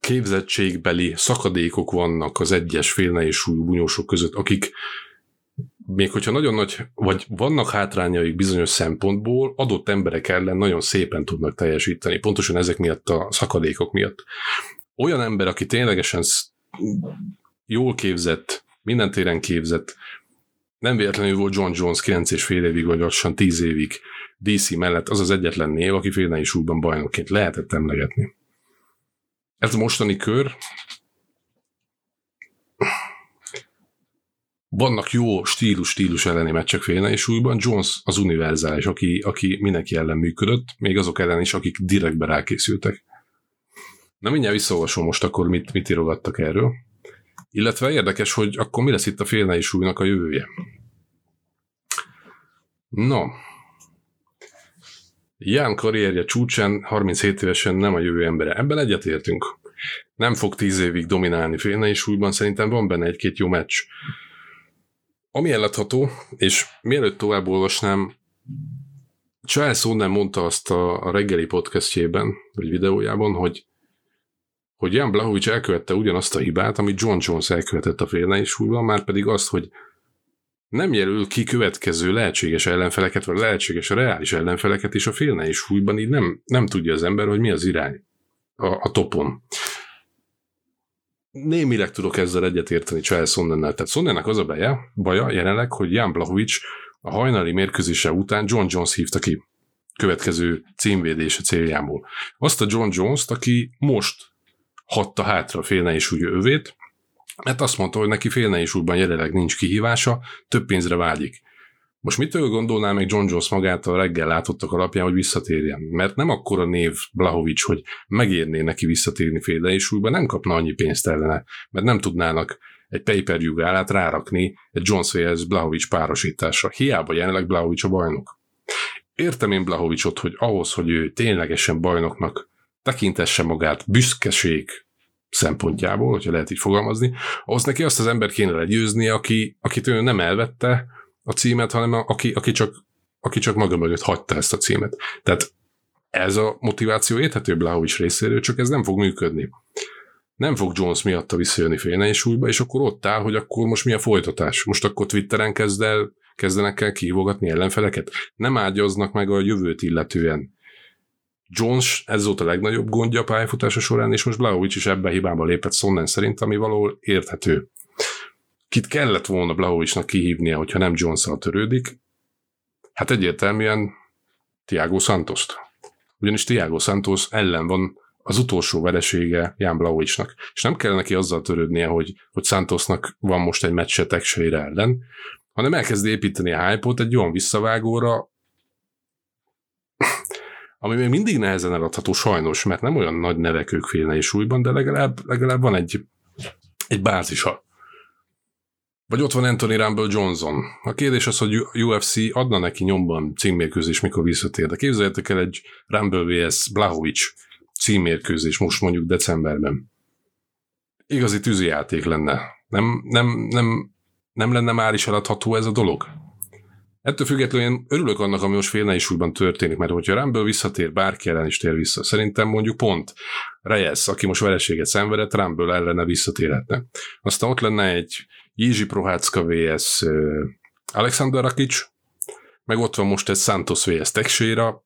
képzettségbeli szakadékok vannak az egyes félne és súlyú bunyósok között, akik még hogyha nagyon nagy, vagy vannak hátrányaik bizonyos szempontból, adott emberek ellen nagyon szépen tudnak teljesíteni, pontosan ezek miatt a szakadékok miatt. Olyan ember, aki ténylegesen jól képzett, minden téren képzett, nem véletlenül volt John Jones 9 és fél évig, vagy lassan 10 évig DC mellett az az egyetlen név, aki félnei súlyban bajnokként lehetett emlegetni. Ez a mostani kör vannak jó stílus-stílus elleni meccsek félnei súlyban, Jones az univerzális, aki, aki mindenki ellen működött, még azok ellen is, akik direktbe rákészültek. Na mindjárt visszaolvasom most akkor, mit, mit írogattak erről. Illetve érdekes, hogy akkor mi lesz itt a félnei súlynak a jövője. No, Ján karrierje csúcsán 37 évesen nem a jövő embere. Ebben egyetértünk. Nem fog 10 évig dominálni félnei súlyban, szerintem van benne egy-két jó meccs. Ami ellatható, és mielőtt tovább olvasnám, Charles nem mondta azt a, a reggeli podcastjében, vagy videójában, hogy hogy Jan Blahovics elkövette ugyanazt a hibát, amit John Jones elkövetett a félnei súlyban, már pedig azt, hogy nem jelöl ki következő lehetséges ellenfeleket, vagy lehetséges reális ellenfeleket, és a félnei súlyban így nem, nem tudja az ember, hogy mi az irány a, a topon. Némileg tudok ezzel egyetérteni Charles Sonnennel. Tehát Sonnennek az a baja, baja jelenleg, hogy Jan Blahovics a hajnali mérkőzése után John Jones hívta ki következő címvédése céljából. Azt a John Jones-t, aki most hatta hátra félne és úgy övét, mert azt mondta, hogy neki félne és útban jelenleg nincs kihívása, több pénzre vágyik. Most mitől gondolná meg John Jones magát a reggel látottak alapján, hogy visszatérjen? Mert nem akkora név Blahovics, hogy megérné neki visszatérni félre és újban nem kapna annyi pénzt ellene, mert nem tudnának egy pay-per-view gálát rárakni egy John Sayers Blahovics párosításra. Hiába jelenleg Blahovics a bajnok. Értem én Blahovicsot, hogy ahhoz, hogy ő ténylegesen bajnoknak tekintesse magát büszkeség szempontjából, hogyha lehet így fogalmazni, ahhoz neki azt az ember kéne legyőzni, aki, akit ő nem elvette a címet, hanem aki, aki, csak, aki csak maga mögött hagyta ezt a címet. Tehát ez a motiváció érthető Blahovics részéről, csak ez nem fog működni. Nem fog Jones miatta visszajönni félne és újba, és akkor ott áll, hogy akkor most mi a folytatás. Most akkor Twitteren kezd el, kezdenek el kihívogatni ellenfeleket. Nem ágyaznak meg a jövőt illetően Jones ez volt a legnagyobb gondja a pályafutása során, és most Blahovics is ebbe a hibába lépett Sonnen szerint, ami valahol érthető. Kit kellett volna Blahovicsnak kihívnia, hogyha nem jones törődik? Hát egyértelműen Tiago santos -t. Ugyanis Tiago Santos ellen van az utolsó veresége Jan Blahovicsnak. És nem kell neki azzal törődnie, hogy, hogy Santosnak van most egy meccse Texeire ellen, hanem elkezd építeni a hype egy olyan visszavágóra, ami még mindig nehezen eladható sajnos, mert nem olyan nagy nevek ők félne súlyban, de legalább, legalább van egy, egy bázisa. Vagy ott van Anthony Rumble Johnson. A kérdés az, hogy UFC adna neki nyomban címmérkőzés, mikor visszatér. De képzeljétek el egy Rumble vs. Blahovic címmérkőzés most mondjuk decemberben. Igazi tűzijáték lenne. Nem, nem, nem, nem lenne már is eladható ez a dolog? Ettől függetlenül örülök annak, ami most félne is újban történik, mert hogyha Rumble visszatér, bárki ellen is tér vissza. Szerintem mondjuk pont Reyes, aki most vereséget szenvedett, Rumble ellene visszatérhetne. Aztán ott lenne egy Jizsi Prohácka vs. Alexander Rakic, meg ott van most egy Santos vs. Texeira,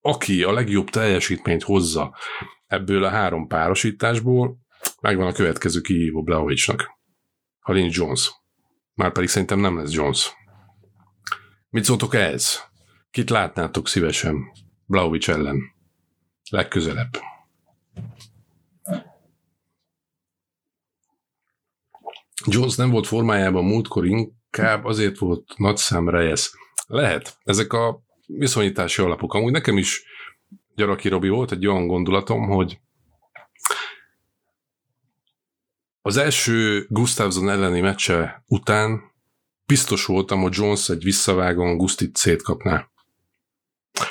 aki a legjobb teljesítményt hozza ebből a három párosításból, megvan a következő kihívó Blahovicsnak. Ha nincs Jones. Már pedig szerintem nem lesz Jones. Mit szóltok ez? Kit látnátok szívesen Blaovics ellen? Legközelebb. Jones nem volt formájában múltkor, inkább azért volt nagy szám Reyes. Lehet. Ezek a viszonyítási alapok. Amúgy nekem is Gyaraki Robi volt egy olyan gondolatom, hogy az első Gustafsson elleni meccse után biztos voltam, hogy Jones egy visszavágon Gustit szétkapná.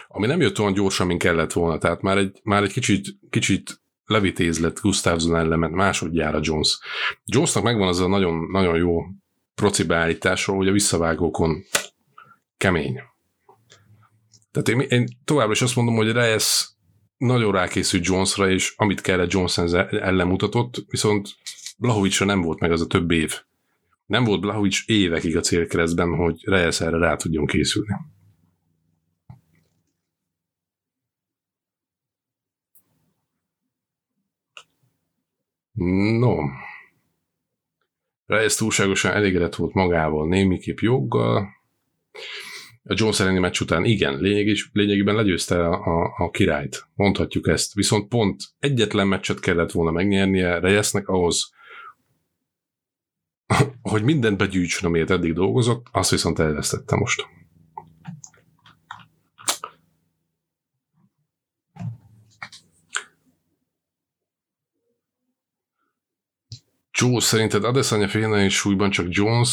Ami nem jött olyan gyorsan, mint kellett volna, tehát már egy, már egy kicsit, kicsit levitéz lett Gustafsson ellen, másodjára Jones. Jonesnak megvan az a nagyon, nagyon jó proci beállításról, hogy a visszavágókon kemény. Tehát én, én továbbra is azt mondom, hogy Reyes nagyon rákészült Jonesra, és amit kellett Jones ellen mutatott, viszont Blahovicra nem volt meg az a több év. Nem volt Blahovic évekig a célkeresztben, hogy Reyes erre rá tudjon készülni. No. Reyes túlságosan elégedett volt magával, némiképp joggal. A Jones elleni meccs után igen, lényeg is, lényegében legyőzte a, a, a királyt, mondhatjuk ezt. Viszont pont egyetlen meccset kellett volna megnyernie Reyesnek ahhoz, hogy mindent begyűjtsön, amiért eddig dolgozott, azt viszont elvesztette most. Joe, szerinted Adesanya félne és súlyban csak Jones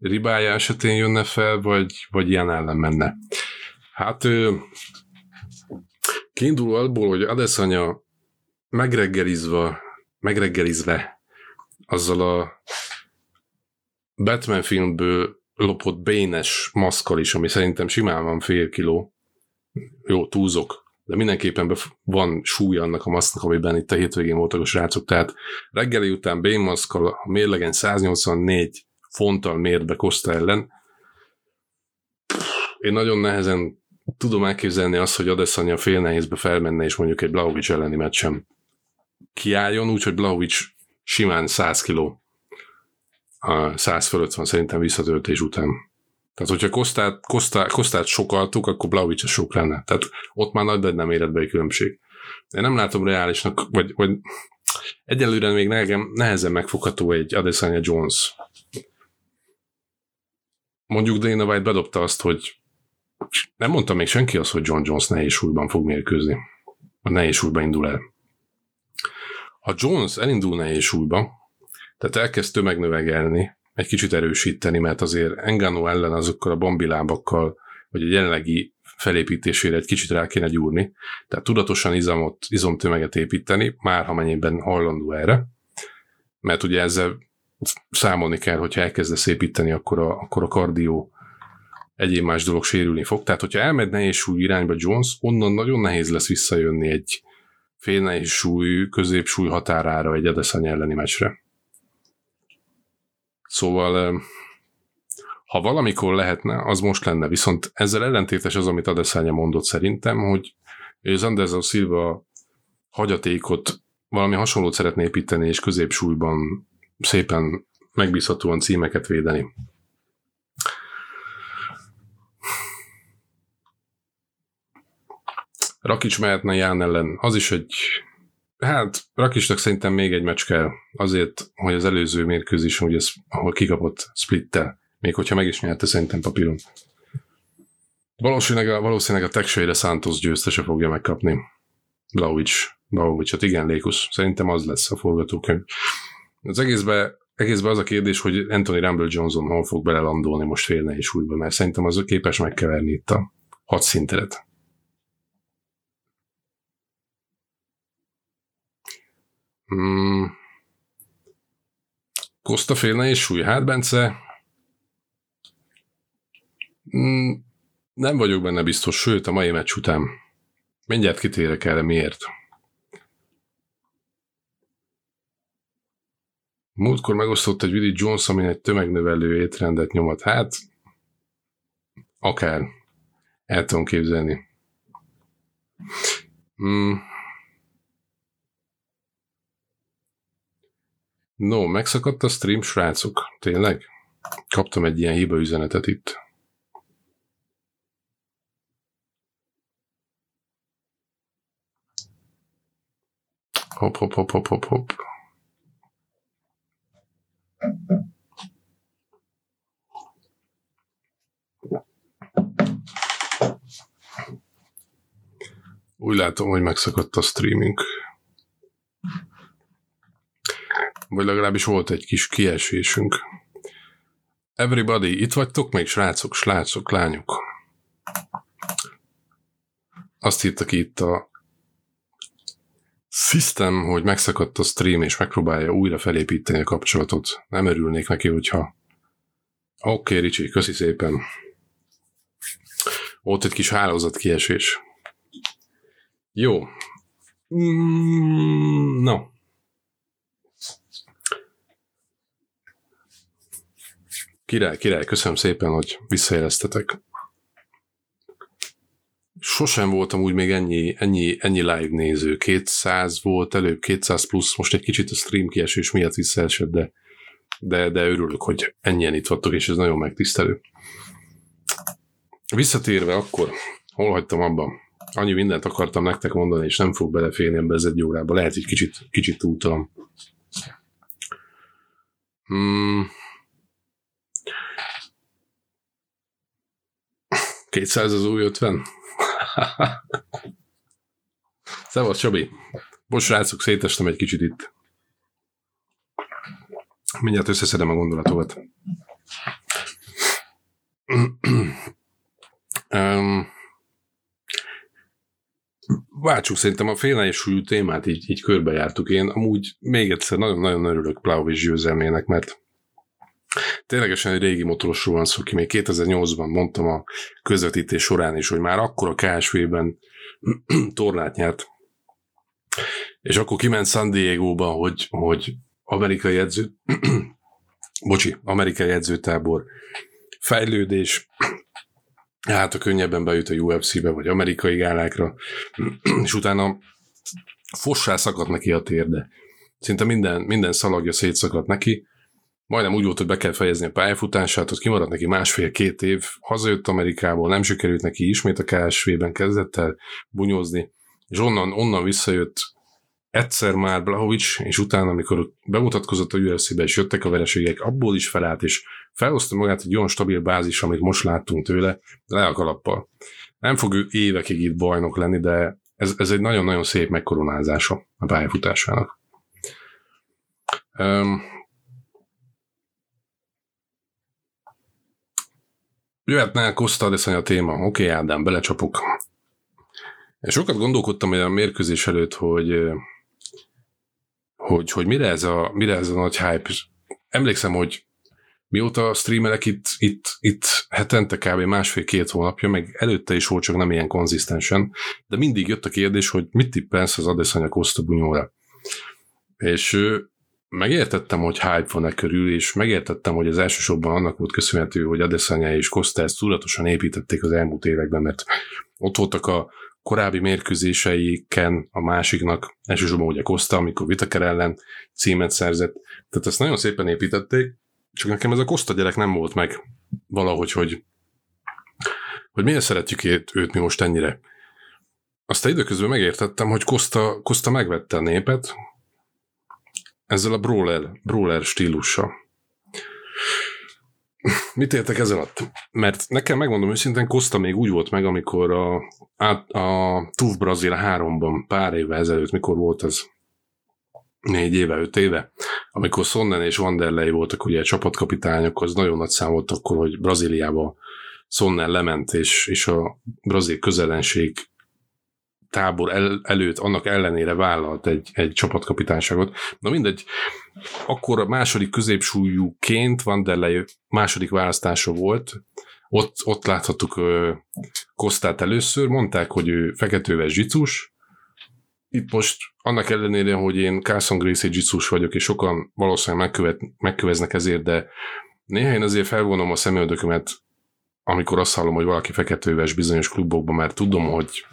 ribája esetén jönne fel, vagy, vagy ilyen ellen menne? Hát kiinduló abból, hogy Adesanya megreggelizve, megreggelizve azzal a Batman filmből lopott bénes maszkal is, ami szerintem simán van fél kiló. Jó, túlzok, de mindenképpen van súly annak a maszknak, amiben itt a hétvégén voltak a srácok. Tehát reggeli után bénmaszkal a mérlegen 184 fonttal mért be Costa ellen. Én nagyon nehezen tudom elképzelni azt, hogy Adesanya fél nehézbe felmenne, és mondjuk egy Blaovic elleni meccsen kiálljon, úgyhogy Blaovic simán 100 kiló a 100 fölött van szerintem visszatöltés után. Tehát, hogyha Kostát, Kostát, Kostát sokaltuk, akkor Blaovic sok lenne. Tehát ott már nagy, nem életbeli különbség. Én nem látom reálisnak, vagy, vagy egyelőre még nekem nehezen megfogható egy Adesanya Jones. Mondjuk Dana White bedobta azt, hogy nem mondta még senki azt, hogy John Jones nehéz súlyban fog mérkőzni. A nehéz súlyban indul el. Ha Jones elindul nehéz súlyba, tehát elkezd tömegnövegelni, egy kicsit erősíteni, mert azért Engano ellen azokkal a bombilábakkal, vagy a jelenlegi felépítésére egy kicsit rá kéne gyúrni, tehát tudatosan izomot, izomtömeget építeni, már ha mennyiben hajlandó erre, mert ugye ezzel számolni kell, hogyha elkezdesz építeni, akkor a, akkor a kardió egyéb más dolog sérülni fog. Tehát, hogyha elmegy nehéz irányba Jones, onnan nagyon nehéz lesz visszajönni egy fél nehéz súly, középsúly határára egy Edeszany elleni meccsre. Szóval ha valamikor lehetne, az most lenne. Viszont ezzel ellentétes az, amit Adesanya mondott szerintem, hogy az Anderson Silva hagyatékot valami hasonlót szeretné építeni, és középsúlyban szépen megbízhatóan címeket védeni. Rakics mehetne Ján ellen. Az is egy Hát Rakisnak szerintem még egy meccs kell, azért, hogy az előző mérkőzés, hogy ez, ahol kikapott splittel, még hogyha meg is nyerte szerintem papíron. Valószínűleg a, valószínűleg a Texeire Santos győztese fogja megkapni. Blaovic, Blaovicot, igen, Lékus. Szerintem az lesz a forgatókönyv. Az egészben, egészben az a kérdés, hogy Anthony Rumble Johnson hol fog belelandolni most fél nehéz súlyba, mert szerintem az képes megkeverni itt a hat szinteret. Mm. Kosta félne és súly. Hát, Bence, mm, nem vagyok benne biztos, sőt, a mai meccs után. Mindjárt kitérek erre, miért. Múltkor megosztott egy Willie Jones, amin egy tömegnövelő étrendet nyomat. Hát, akár. El tudom képzelni. Mm. No, megszakadt a stream, srácok. Tényleg? Kaptam egy ilyen hiba üzenetet itt. Hop, hop, hop, hop, hop, hop. Úgy látom, hogy megszakadt a streaming. Vagy legalábbis volt egy kis kiesésünk. Everybody, itt vagytok még, srácok, srácok, lányok? Azt írtak itt a System, hogy megszakadt a stream, és megpróbálja újra felépíteni a kapcsolatot. Nem örülnék neki, hogyha... Oké, okay, Ricsi, köszi szépen. Volt egy kis hálózat kiesés. Jó. Mm, no. Király, király, köszönöm szépen, hogy visszajeleztetek. Sosem voltam úgy még ennyi, ennyi, ennyi live néző. 200 volt előbb, 200 plusz, most egy kicsit a stream kiesés miatt visszaesett, de, de, de örülök, hogy ennyien itt vagytok, és ez nagyon megtisztelő. Visszatérve akkor, hol hagytam abban? Annyi mindent akartam nektek mondani, és nem fog beleférni ebbe ez egy órába. Lehet, hogy kicsit, kicsit túltalom. Hmm. 200 az új 50? Szevasz, Csabi. Most srácok, szétestem egy kicsit itt. Mindjárt összeszedem a gondolatokat. um, Váltsuk szerintem a félnájés súlyú témát így, így körbejártuk. Én amúgy még egyszer nagyon-nagyon örülök Plauvis győzelmének, mert Ténylegesen egy régi motorosról van szó, ki még 2008-ban mondtam a közvetítés során is, hogy már akkor a KSV-ben tornát nyert. És akkor kiment San Diego-ba, hogy, hogy amerikai edző, bocsi, amerikai edzőtábor, fejlődés, hát a könnyebben bejut a UFC-be, vagy amerikai gálákra, és utána fossá szakadt neki a térde. Szinte minden, minden szalagja szétszakadt neki, majdnem úgy volt, hogy be kell fejezni a pályafutását, ott kimaradt neki másfél-két év, hazajött Amerikából, nem sikerült neki ismét a KSV-ben kezdett el bunyózni, és onnan, onnan visszajött egyszer már Blahovics, és utána, amikor bemutatkozott a UFC-be, és jöttek a vereségek, abból is felállt, és felhozta magát egy olyan stabil bázis, amit most láttunk tőle, le a kalappal. Nem fog ő évekig itt bajnok lenni, de ez, ez egy nagyon-nagyon szép megkoronázása a pályafutásának. Jöhetne Costa a téma. Oké, okay, Ádám, belecsapok. És sokat gondolkodtam a mérkőzés előtt, hogy, hogy, hogy mire, ez a, mire ez a nagy hype. Emlékszem, hogy mióta streamelek itt, itt, itt hetente kb. másfél-két hónapja, meg előtte is volt, csak nem ilyen konzisztensen, de mindig jött a kérdés, hogy mit tippelsz az Adesanya Costa bunyóra. És megértettem, hogy hype van e körül, és megértettem, hogy az elsősorban annak volt köszönhető, hogy Adesanya és Costa ezt tudatosan építették az elmúlt években, mert ott voltak a korábbi mérkőzéseiken a másiknak, elsősorban ugye Costa, amikor Vitaker ellen címet szerzett, tehát ezt nagyon szépen építették, csak nekem ez a Costa gyerek nem volt meg valahogy, hogy, hogy miért szeretjük őt mi most ennyire. Aztán időközben megértettem, hogy Costa, Costa megvette a népet, ezzel a brawler, brawler stílussal. Mit értek ez alatt? Mert nekem megmondom őszintén, Costa még úgy volt meg, amikor a, a, a TUF Brazil 3-ban pár évvel ezelőtt, mikor volt ez? Négy éve, öt éve, amikor Sonnen és Vanderlei voltak ugye csapatkapitányok, az nagyon nagy szám volt akkor, hogy Brazíliába Sonnen lement, és, és a brazil közellenség tábor el, előtt annak ellenére vállalt egy, egy csapatkapitányságot. Na mindegy, akkor a második középsúlyúként Van der Ley második választása volt, ott, ott láthattuk uh, Kosztát először, mondták, hogy ő feketőves zsicus, itt most annak ellenére, hogy én Carson Gracie zsicus vagyok, és sokan valószínűleg megkövet, megköveznek ezért, de néha én azért felvonom a szemöldökömet, amikor azt hallom, hogy valaki feketőves bizonyos klubokban, mert tudom, hogy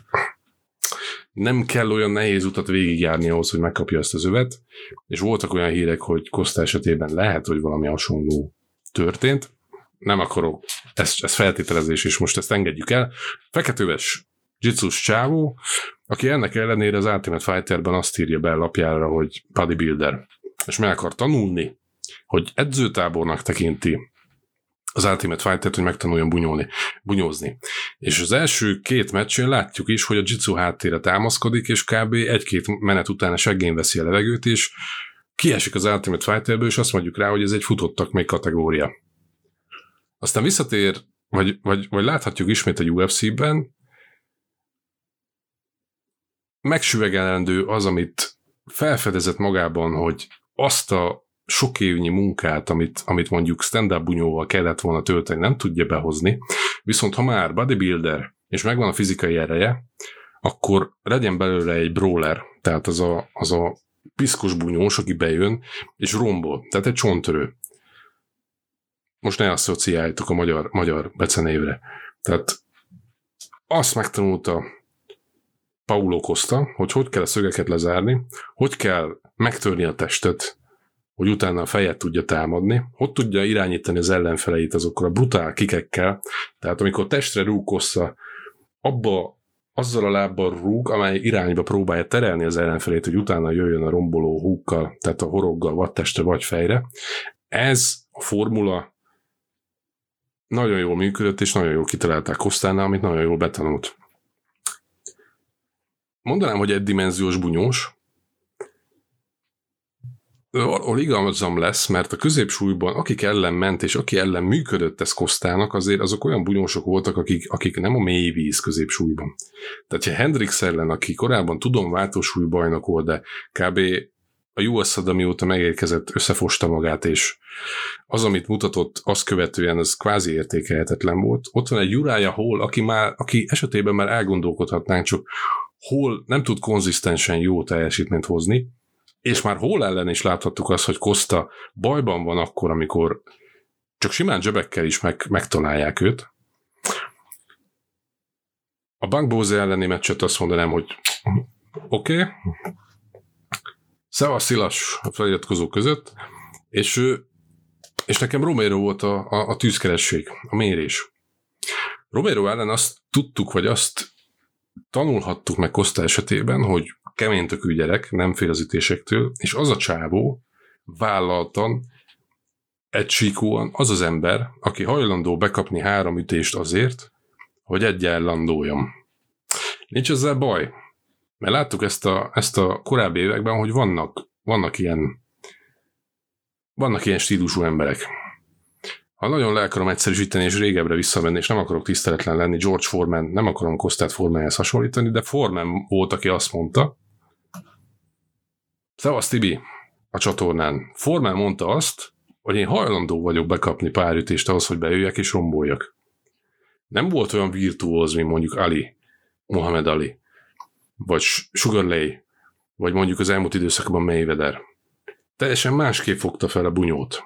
nem kell olyan nehéz utat végigjárni ahhoz, hogy megkapja ezt az övet, és voltak olyan hírek, hogy Koszta esetében lehet, hogy valami hasonló történt. Nem akarok, ez, ez feltételezés, és most ezt engedjük el. Feketőves Jitsus csávó, aki ennek ellenére az Ultimate Fighterben azt írja be lapjára, hogy bodybuilder, és meg akar tanulni, hogy edzőtábornak tekinti az Ultimate Fighter-t, hogy megtanuljon bunyolni, bunyózni. És az első két meccsén látjuk is, hogy a Jitsu háttére támaszkodik, és kb. egy-két menet után a seggén veszi a levegőt, és kiesik az Ultimate Fighterből, és azt mondjuk rá, hogy ez egy futottak még kategória. Aztán visszatér, vagy, vagy, vagy láthatjuk ismét a UFC-ben, megsüvegelendő az, amit felfedezett magában, hogy azt a sok évnyi munkát, amit, amit mondjuk stand-up bunyóval kellett volna tölteni, nem tudja behozni, viszont ha már bodybuilder, és megvan a fizikai ereje, akkor legyen belőle egy brawler, tehát az a, az a piszkos bunyós, aki bejön, és rombol, tehát egy csontörő. Most ne asszociáljátok a magyar, magyar becenévre. Tehát azt megtanulta Paulo Costa, hogy hogy kell a szögeket lezárni, hogy kell megtörni a testet, hogy utána a fejet tudja támadni, hogy tudja irányítani az ellenfeleit azokkal a brutál kikekkel, tehát amikor testre rúgkossza, abba azzal a lábbal rúg, amely irányba próbálja terelni az ellenfelét, hogy utána jöjjön a romboló húkkal, tehát a horoggal, vagy testre, vagy fejre. Ez a formula nagyon jól működött, és nagyon jól kitalálták Kosztánál, amit nagyon jól betanult. Mondanám, hogy egy dimenziós bunyós, ahol igazam lesz, mert a középsúlyban, akik ellen ment, és aki ellen működött ez Kosztának, azért azok olyan bunyósok voltak, akik, akik nem a mély víz középsúlyban. Tehát, ha Hendrix ellen, aki korábban tudom váltósúly bajnok volt, de kb. a US mióta megérkezett, összefosta magát, és az, amit mutatott, azt követően az kvázi értékelhetetlen volt. Ott van egy Uriah Hall, aki, már, aki esetében már elgondolkodhatnánk, csak hol nem tud konzisztensen jó teljesítményt hozni, és már hol ellen is láthattuk azt, hogy Costa bajban van akkor, amikor csak simán zsebekkel is meg, megtalálják őt. A Bankbóze elleni meccset azt mondanám, hogy oké, okay. Szevasz Szilas a feliratkozók között, és, és nekem Romero volt a, a, a tűzkeresség, a mérés. Romero ellen azt tudtuk, vagy azt tanulhattuk meg Costa esetében, hogy keménytökű gyerek, nem fél az ütésektől, és az a csávó vállaltan, egysíkúan az az ember, aki hajlandó bekapni három ütést azért, hogy egyel landoljam. Nincs ezzel baj, mert láttuk ezt a, ezt a korábbi években, hogy vannak, vannak ilyen vannak ilyen stílusú emberek. Ha nagyon le akarom egyszerűsíteni és régebbre visszamenni, és nem akarok tiszteletlen lenni, George Foreman, nem akarom Kostát Foremanhez hasonlítani, de Foreman volt, aki azt mondta, Szevasz Tibi, a csatornán. Formán mondta azt, hogy én hajlandó vagyok bekapni pár ütést ahhoz, hogy bejöjjek és romboljak. Nem volt olyan virtuóz, mint mondjuk Ali, Mohamed Ali, vagy Sugar Lay, vagy mondjuk az elmúlt időszakban Mayweather. Teljesen másképp fogta fel a bunyót.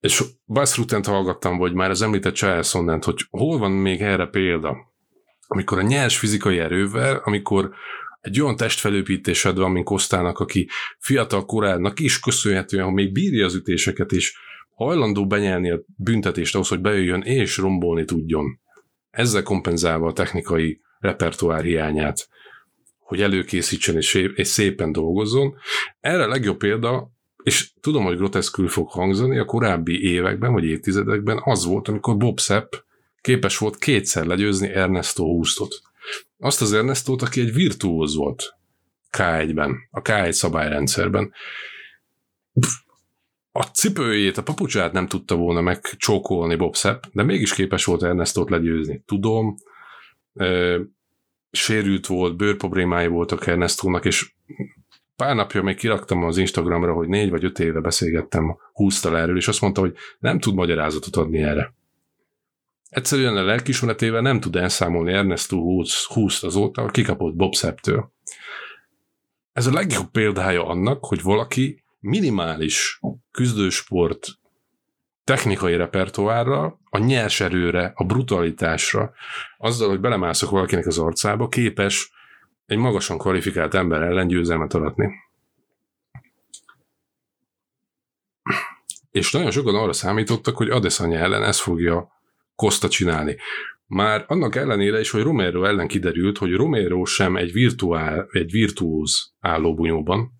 És Bass Rutent hallgattam, vagy már az említett Charles hogy hol van még erre példa, amikor a nyers fizikai erővel, amikor egy olyan testfelépítésed van, mint Kosztának, aki fiatal korának is köszönhetően, hogy még bírja az ütéseket, és hajlandó benyelni a büntetést ahhoz, hogy bejöjjön és rombolni tudjon. Ezzel kompenzálva a technikai repertoár hiányát, hogy előkészítsen és, és szépen dolgozzon. Erre a legjobb példa, és tudom, hogy groteszkül fog hangzani, a korábbi években vagy évtizedekben az volt, amikor Bob Sepp képes volt kétszer legyőzni Ernesto Hustot. Azt az Ernestót, aki egy virtuóz volt K1-ben, a K1 szabályrendszerben. A cipőjét, a papucsát nem tudta volna megcsókolni Bob Sepp, de mégis képes volt Ernestót legyőzni. Tudom, sérült volt, bőrproblémái voltak Ernestónak, és pár napja még kiraktam az Instagramra, hogy négy vagy öt éve beszélgettem húztal erről, és azt mondta, hogy nem tud magyarázatot adni erre. Egyszerűen a lelkismeretével nem tud elszámolni Ernesto Húsz azóta, hogy kikapott Bob Szeptől. Ez a legjobb példája annak, hogy valaki minimális küzdősport technikai repertoárra, a nyers erőre, a brutalitásra, azzal, hogy belemászok valakinek az arcába, képes egy magasan kvalifikált ember ellen győzelmet aratni. És nagyon sokan arra számítottak, hogy Adesanya ellen ez fogja Costa csinálni. Már annak ellenére is, hogy Romero ellen kiderült, hogy Romero sem egy, virtuál, egy virtuóz állóbunyóban,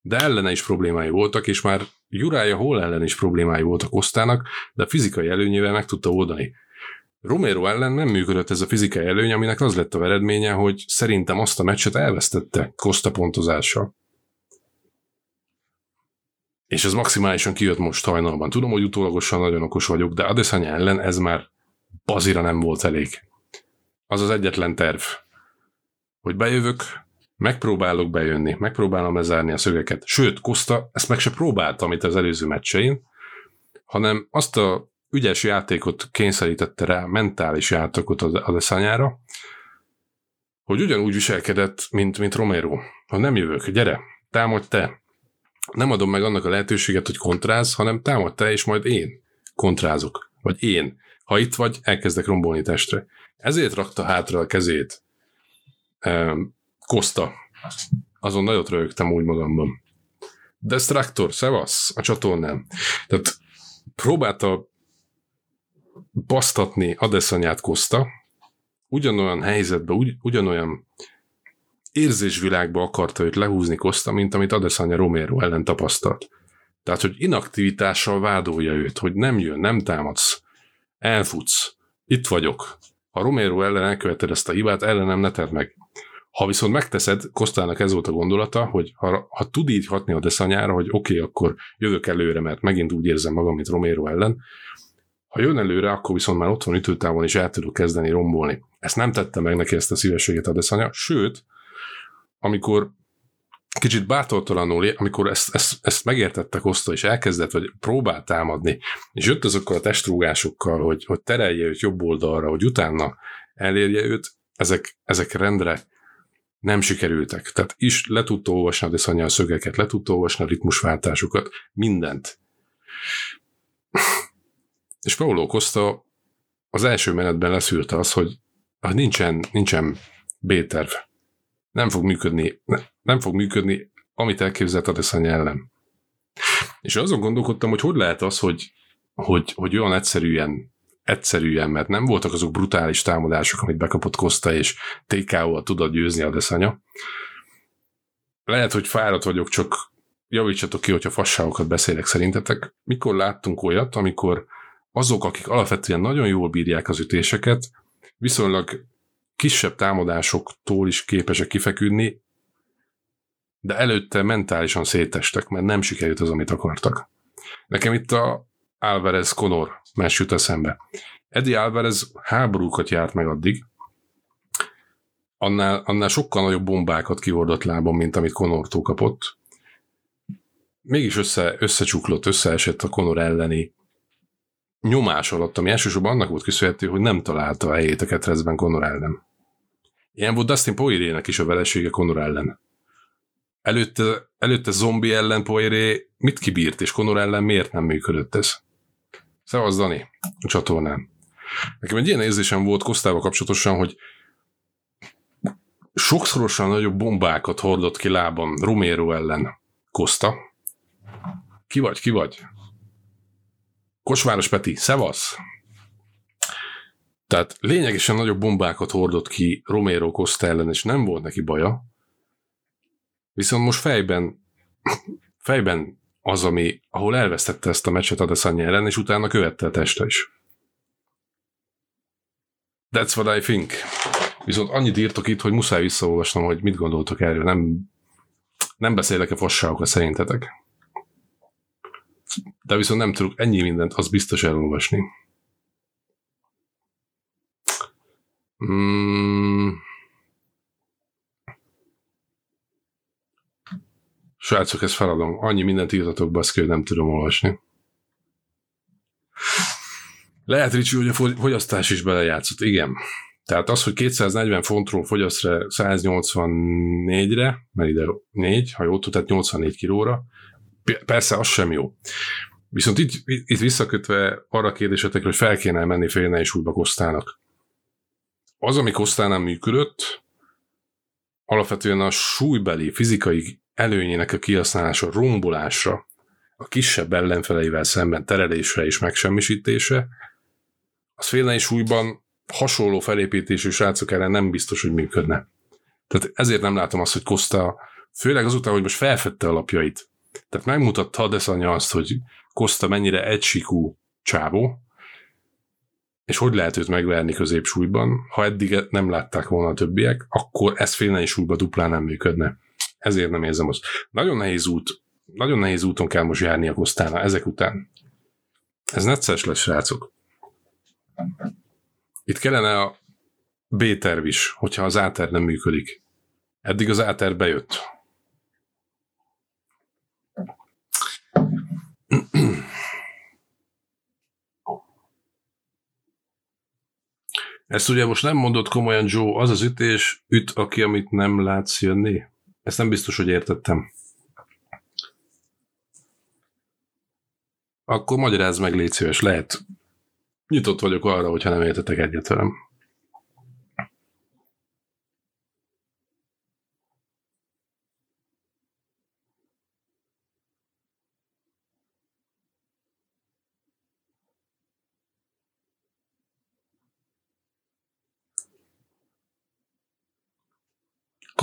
de ellene is problémái voltak, és már Jurája hol ellen is problémái voltak Kosztának, de a fizikai előnyével meg tudta oldani. Romero ellen nem működött ez a fizikai előny, aminek az lett a eredménye, hogy szerintem azt a meccset elvesztette Costa pontozással. És ez maximálisan kijött most hajnalban. Tudom, hogy utólagosan nagyon okos vagyok, de Adesanya ellen ez már bazira nem volt elég. Az az egyetlen terv, hogy bejövök, megpróbálok bejönni, megpróbálom lezárni a szögeket. Sőt, Kosta ezt meg se próbáltam itt az előző meccsein, hanem azt a ügyes játékot kényszerítette rá, mentális játékot az Adesanyára, hogy ugyanúgy viselkedett, mint, mint Romero. Ha nem jövök, gyere, támadj te. Nem adom meg annak a lehetőséget, hogy kontráz, hanem támadj te, és majd én kontrázok. Vagy én. Ha itt vagy, elkezdek rombolni testre. Ezért rakta hátra a kezét Kosta. Azon nagyot rögtem úgy magamban. Destructor, szevasz a csatornán. Tehát próbálta basztatni Adeszanyát Kosta, ugyanolyan helyzetbe, ugy, ugyanolyan érzésvilágba akarta őt lehúzni Kosta, mint amit Adesanya Romero ellen tapasztalt. Tehát, hogy inaktivitással vádolja őt, hogy nem jön, nem támadsz, elfutsz, itt vagyok. Ha Romero ellen elköveted ezt a hibát, ellenem ne tedd meg. Ha viszont megteszed, Kosztának ez volt a gondolata, hogy ha, ha tud így hatni a deszanyára, hogy oké, okay, akkor jövök előre, mert megint úgy érzem magam, mint Romero ellen, ha jön előre, akkor viszont már ott van ütőtávon, és el tudok kezdeni rombolni. Ezt nem tette meg neki ezt a szívességet a deszanya, sőt, amikor kicsit bátortalanul, amikor ezt, ezt, ezt megértette Koszta, és elkezdett, vagy próbált támadni, és jött azokkal a testrúgásokkal, hogy, hogy terelje őt jobb oldalra, hogy utána elérje őt, ezek, ezek rendre nem sikerültek. Tehát is le tudta olvasni a Deszanya a szögeket, le tudta olvasni a ritmusváltásokat, mindent. És Paulo Costa az első menetben leszűrte az, hogy nincsen, nincsen B-terv. Nem fog működni, nem fog működni, amit elképzelt a Deszanya ellen. És azon gondolkodtam, hogy hogy lehet az, hogy, hogy, hogy olyan egyszerűen egyszerűen, mert nem voltak azok brutális támadások, amit bekapott Costa, és TKO-val tudod győzni a deszanya. Lehet, hogy fáradt vagyok, csak javítsatok ki, hogyha fasságokat beszélek szerintetek. Mikor láttunk olyat, amikor azok, akik alapvetően nagyon jól bírják az ütéseket, viszonylag kisebb támadásoktól is képesek kifeküdni, de előtte mentálisan szétestek, mert nem sikerült az, amit akartak. Nekem itt a Alvarez Conor más jut eszembe. Eddie Alvarez háborúkat járt meg addig, annál, annál sokkal nagyobb bombákat kihordott lábon, mint amit Conortól kapott. Mégis össze, összecsuklott, összeesett a Conor elleni nyomás alatt, ami elsősorban annak volt köszönhető, hogy nem találta a helyét a ketrecben Conor ellen. Ilyen volt Dustin Poirier-nek is a velesége Conor ellen. Előtte, előtte zombi ellen Poirier mit kibírt, és Conor ellen miért nem működött ez? Szevasz, Dani, a csatornán. Nekem egy ilyen érzésem volt Kosztával kapcsolatosan, hogy sokszorosan nagyobb bombákat hordott ki lábam Romero ellen Kosta. Ki vagy, ki vagy? Kosváros Peti, szevasz! Tehát lényegesen nagyobb bombákat hordott ki Romero Costa ellen, és nem volt neki baja. Viszont most fejben, fejben az, ami, ahol elvesztette ezt a meccset Adesanya ellen, és utána követte a teste is. That's what I think. Viszont annyit írtok itt, hogy muszáj visszaolvasnom, hogy mit gondoltok erről. Nem, nem beszélek-e fasságokat szerintetek. De viszont nem tudok ennyi mindent, az biztos elolvasni. Mm. Srácok, ezt feladom. Annyi mindent írtatok, baszki, hogy nem tudom olvasni. Lehet, Ricsi, hogy a fogyasztás is belejátszott. Igen. Tehát az, hogy 240 fontról fogyaszt 184-re, mert ide 4, ha jól tehát 84 kilóra, persze az sem jó. Viszont itt, itt visszakötve arra a kérdésetekre, hogy fel kéne menni félne és újba Kosztának. Az, ami Kosztánál működött, alapvetően a súlybeli fizikai előnyének a kihasználása, rombolásra, a kisebb ellenfeleivel szemben terelésre és megsemmisítése, az félnei súlyban hasonló felépítésű srácok ellen nem biztos, hogy működne. Tehát ezért nem látom azt, hogy Costa, főleg azután, hogy most felfedte alapjait, Tehát megmutatta Adesanya azt, hogy Costa mennyire egysikú csávó, és hogy lehet őt megverni középsúlyban. Ha eddig nem látták volna a többiek, akkor ez félnei súlyba duplán nem működne. Ezért nem érzem azt. Nagyon nehéz út, nagyon nehéz úton kell most járni a Kosztána ezek után. Ez necces lesz, srácok. Itt kellene a B-terv is, hogyha az A-terv nem működik. Eddig az A-terv bejött. Ezt ugye most nem mondott komolyan Joe, az az ütés üt, aki, amit nem látsz jönni. Ezt nem biztos, hogy értettem. Akkor magyarázz meg, légy szíves, lehet. Nyitott vagyok arra, hogyha nem értetek egyet velem.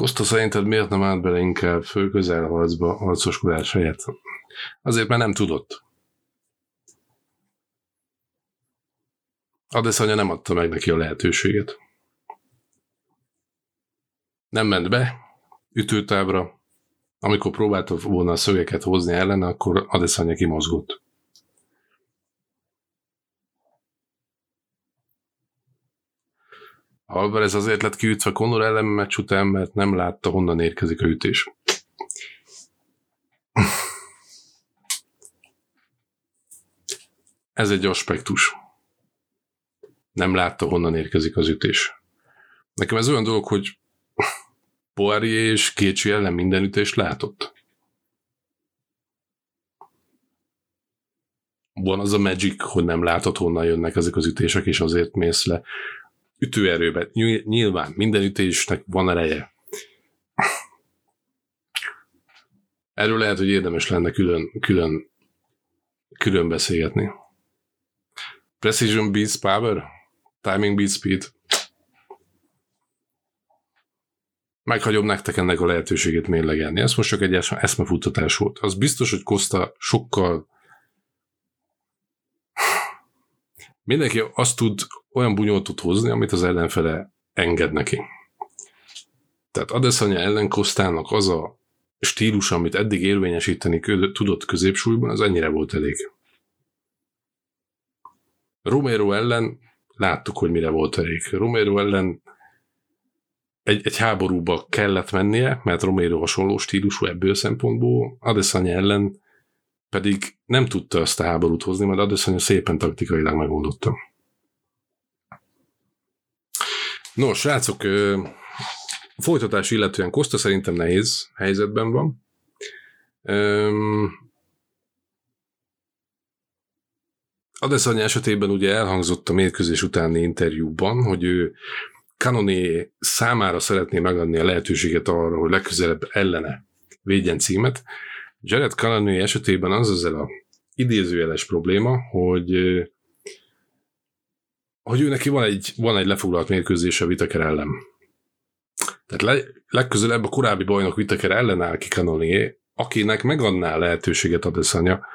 Koszta szerinted miért nem állt bele inkább fő közelharcba harcoskodás helyett? Azért, mert nem tudott. Adesanya nem adta meg neki a lehetőséget. Nem ment be ütőtábra. Amikor próbálta volna a szögeket hozni ellen, akkor Adesanya kimozgott. Alvarez azért lett kiütve Conor ellen meccs után, mert nem látta, honnan érkezik a ütés. Ez egy aspektus. Nem látta, honnan érkezik az ütés. Nekem ez olyan dolog, hogy Poirier és Kécsi ellen minden ütést látott. Van az a magic, hogy nem látod, honnan jönnek ezek az ütések, és azért mész le ütőerőben. Nyilván minden ütésnek van ereje. Erről lehet, hogy érdemes lenne külön, külön, külön beszélgetni. Precision beats power, timing beats speed. Meghagyom nektek ennek a lehetőségét mérlegelni. Ez most csak egy eszmefuttatás volt. Az biztos, hogy Costa sokkal mindenki azt tud, olyan bunyót tud hozni, amit az ellenfele enged neki. Tehát Adesanya ellen Kostának az a stílus, amit eddig érvényesíteni tudott középsúlyban, az ennyire volt elég. Romero ellen láttuk, hogy mire volt elég. Romero ellen egy, egy háborúba kellett mennie, mert Romero hasonló stílusú ebből a szempontból, Adesanya ellen pedig nem tudta azt a háborút hozni, mert Adesanya szépen taktikailag megoldotta. No, srácok, folytatás illetően Kosta szerintem nehéz helyzetben van. Adesanya esetében ugye elhangzott a mérkőzés utáni interjúban, hogy ő Kanoné számára szeretné megadni a lehetőséget arra, hogy legközelebb ellene védjen címet. Jared Cannonier esetében az ezzel a idézőjeles probléma, hogy hogy ő neki van egy, van egy lefoglalt mérkőzése Vitaker ellen. Tehát le, legközelebb a korábbi bajnok Vitaker ellen áll ki Cannonier, akinek megadná lehetőséget Adesanya,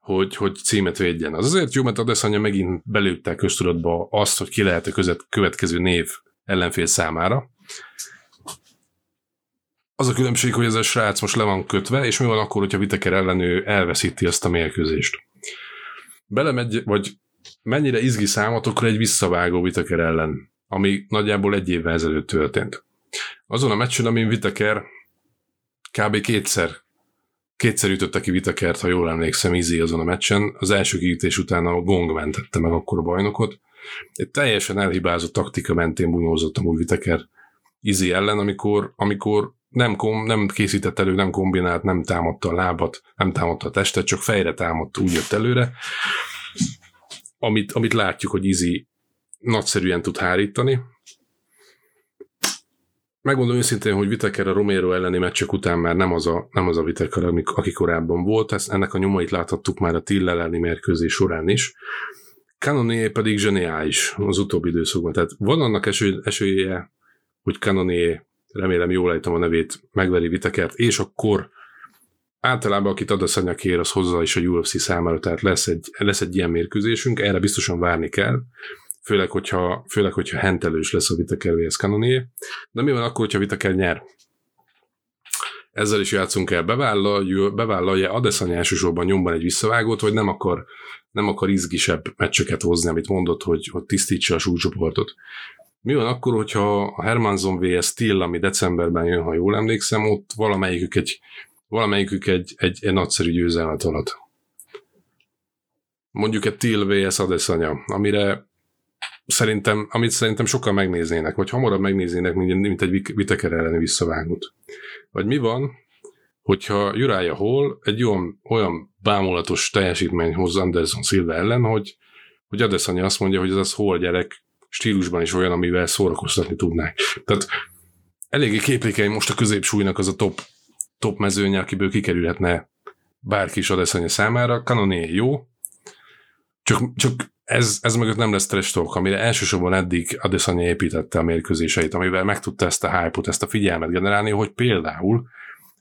hogy, hogy címet védjen. Az azért jó, mert Adesanya megint belőtte köztudatba azt, hogy ki lehet a között, következő név ellenfél számára. Az a különbség, hogy ez a srác most le van kötve, és mi van akkor, hogyha Viteker ellen ő elveszíti azt a mérkőzést. Belemegy, vagy mennyire izgi számotokra egy visszavágó Viteker ellen, ami nagyjából egy évvel ezelőtt történt. Azon a meccsen, amin Viteker kb. kétszer kétszer ütötte ki Vitakert, ha jól emlékszem, Izzy azon a meccsen. Az első kiütés után a gong mentette meg akkor a bajnokot. Egy teljesen elhibázott taktika mentén bunyózott a Vitaker Izzy ellen, amikor, amikor nem, kom, nem készített elő, nem kombinált, nem támadta a lábat, nem támadta a testet, csak fejre támadt, úgy jött előre. Amit, amit látjuk, hogy Izzy nagyszerűen tud hárítani. Megmondom őszintén, hogy Viteker a Romero elleni meccsek után már nem az a, nem az a Viteker, aki korábban volt, ezt, ennek a nyomait láthattuk már a Till elleni mérkőzés során is. Canonier pedig zseniális az utóbbi időszakban. Tehát van annak esély, esélye, hogy Canonier remélem jól ejtem a nevét, megveri Vitekert, és akkor általában akit Adesanya kér, az hozza is a UFC számára, tehát lesz egy, lesz egy ilyen mérkőzésünk, erre biztosan várni kell, főleg, hogyha, főleg, hogyha hentelős lesz a Vitaker vs. Kanonié. De mi van akkor, hogyha Vitaker nyer? Ezzel is játszunk el, bevállalja, bevállalja Adesanya elsősorban nyomban egy visszavágót, vagy nem akar, nem akar izgisebb meccseket hozni, amit mondott, hogy, hogy tisztítsa a súlycsoportot. Mi van akkor, hogyha a Hermanson vs. Steel, ami decemberben jön, ha jól emlékszem, ott valamelyikük egy, valamelyikük egy, egy, egy nagyszerű győzelmet alatt. Mondjuk egy Till vs. Adesanya, amire szerintem, amit szerintem sokan megnéznének, vagy hamarabb megnéznének, mint, egy Viteker elleni visszavágót. Vagy mi van, hogyha Uriah Hall egy olyan, olyan bámulatos teljesítmény hoz Anderson Silva ellen, hogy, hogy Adesanya azt mondja, hogy ez az Hall gyerek stílusban is olyan, amivel szórakoztatni tudnák. Tehát eléggé képlékeny most a középsúlynak az a top, top mezőnye, akiből kikerülhetne bárki is Adesanya számára. Kanoné jó, csak, csak ez, ez mögött nem lesz trash talk, amire elsősorban eddig Adesanya építette a mérkőzéseit, amivel meg tudta ezt a hype ezt a figyelmet generálni, hogy például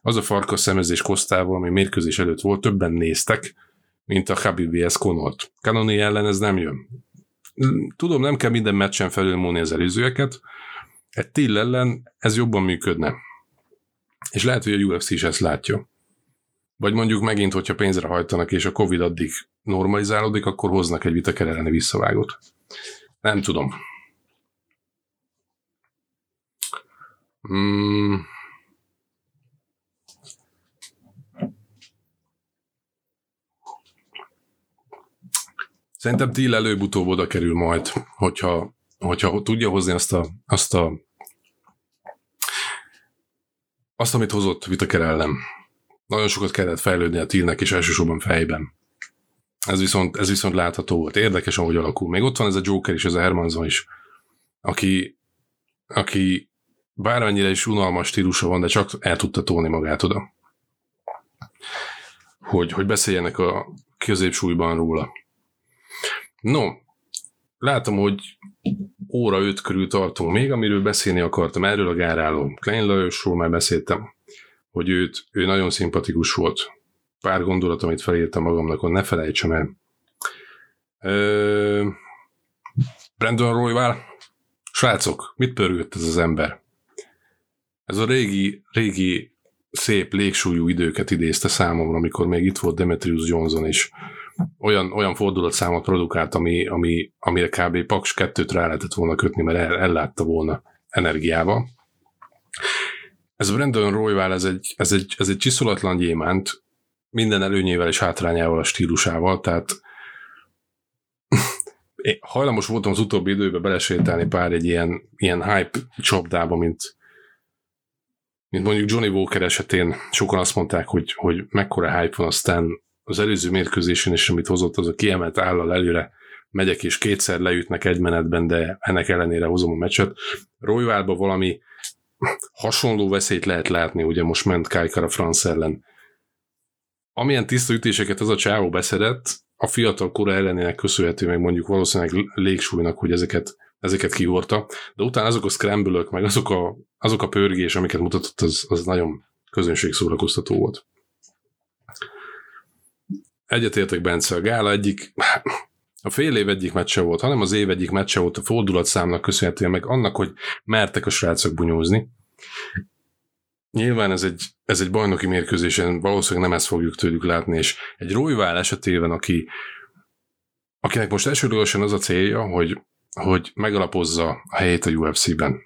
az a farkas szemezés Kosztával, ami mérkőzés előtt volt, többen néztek, mint a Khabib vs. Conort. Kanoni ellen ez nem jön. Tudom, nem kell minden meccsen felülmúlni az előzőeket, egy Till ellen ez jobban működne. És lehet, hogy a UFC is ezt látja. Vagy mondjuk megint, hogyha pénzre hajtanak, és a Covid addig normalizálódik, akkor hoznak egy vitaker elleni visszavágót. Nem tudom. Hmm. Szerintem Till előbb-utóbb oda kerül majd, hogyha, hogyha tudja hozni azt a, azt a azt, amit hozott Vitaker ellen. Nagyon sokat kellett fejlődni a Tillnek, és elsősorban fejben. Ez viszont, ez viszont látható volt. Érdekes, ahogy alakul. Még ott van ez a Joker is, ez a Hermanson is, aki, aki bármennyire is unalmas stílusa van, de csak el tudta tolni magát oda. Hogy, hogy beszéljenek a középsúlyban róla. No, látom, hogy óra öt körül tartunk még, amiről beszélni akartam. Erről a gáráló Klein Lajosról már beszéltem, hogy őt, ő nagyon szimpatikus volt pár gondolat, amit felírtam magamnak, hogy ne felejtsem el. Ö, Brandon Royval, srácok, mit pörgött ez az ember? Ez a régi, régi szép légsúlyú időket idézte számomra, amikor még itt volt Demetrius Johnson is. Olyan, olyan fordulatszámot produkált, ami, ami, amire kb. Paks 2-t rá lehetett volna kötni, mert el, ellátta volna energiával. Ez Brandon Royval, ez egy, ez egy, ez egy csiszolatlan gyémánt, minden előnyével és hátrányával a stílusával, tehát én hajlamos voltam az utóbbi időben belesétálni pár egy ilyen, ilyen hype csapdába, mint, mint mondjuk Johnny Walker esetén sokan azt mondták, hogy, hogy mekkora hype van, aztán az előző mérkőzésen is, amit hozott, az a kiemelt állal előre megyek, és kétszer leütnek egy menetben, de ennek ellenére hozom a meccset. Royvalba valami hasonló veszélyt lehet látni, ugye most ment Kajkara France ellen amilyen tiszta ütéseket ez a csávó beszedett, a fiatal kora ellenének köszönhető, meg mondjuk valószínűleg légsúlynak, hogy ezeket, ezeket kihorta, de utána azok a scramble meg azok a, azok a pörgés, amiket mutatott, az, az nagyon közönségszórakoztató volt. Egyetértek Bence, a gála egyik, a fél év egyik meccse volt, hanem az év egyik meccse volt a fordulatszámnak köszönhetően, meg annak, hogy mertek a srácok bunyózni. Nyilván ez egy, ez egy bajnoki mérkőzésen valószínűleg nem ezt fogjuk tőlük látni, és egy Royval esetében, aki, akinek most elsődlegesen az a célja, hogy, hogy megalapozza a helyét a UFC-ben.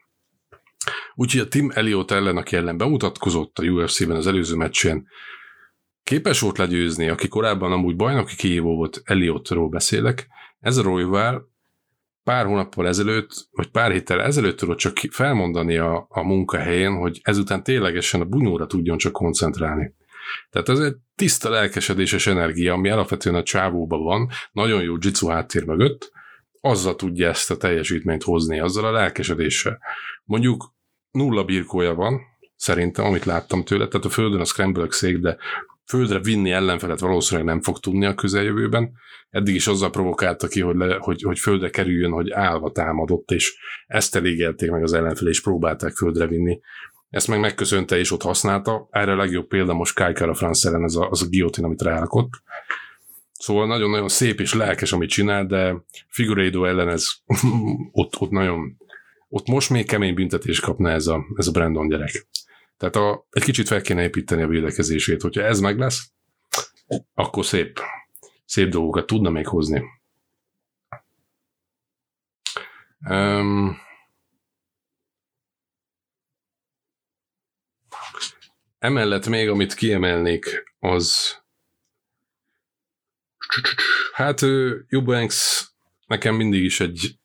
Úgyhogy a Tim Elliot ellen, aki ellen bemutatkozott a UFC-ben az előző meccsen, képes volt legyőzni, aki korábban amúgy bajnoki kihívó volt, Elliotról beszélek, ez a Royval pár hónappal ezelőtt, vagy pár héttel ezelőtt tudott csak felmondani a, a munkahelyén, hogy ezután ténylegesen a bunyóra tudjon csak koncentrálni. Tehát ez egy tiszta lelkesedéses energia, ami alapvetően a csávóban van, nagyon jó jitsu háttér mögött, azzal tudja ezt a teljesítményt hozni, azzal a lelkesedéssel. Mondjuk nulla birkója van, szerintem, amit láttam tőle, tehát a földön a scramble szék, de földre vinni ellenfelet valószínűleg nem fog tudni a közeljövőben. Eddig is azzal provokálta ki, hogy, le, hogy, hogy földre kerüljön, hogy állva támadott, és ezt elégelték meg az ellenfel, és próbálták földre vinni. ezt meg megköszönte és ott használta. Erre a legjobb példa most Kai Kara France ellen ez a, az a guillotine, amit rárakott. Szóval nagyon-nagyon szép és lelkes, amit csinál, de Figueiredo ellen ez ott, ott nagyon ott most még kemény büntetést kapna ez a, ez a Brandon gyerek. Tehát a, egy kicsit fel kéne építeni a védekezését. Hogyha ez meg lesz, akkor szép, szép dolgokat tudna még hozni. Um, emellett még, amit kiemelnék, az hát Eubanks nekem mindig is egy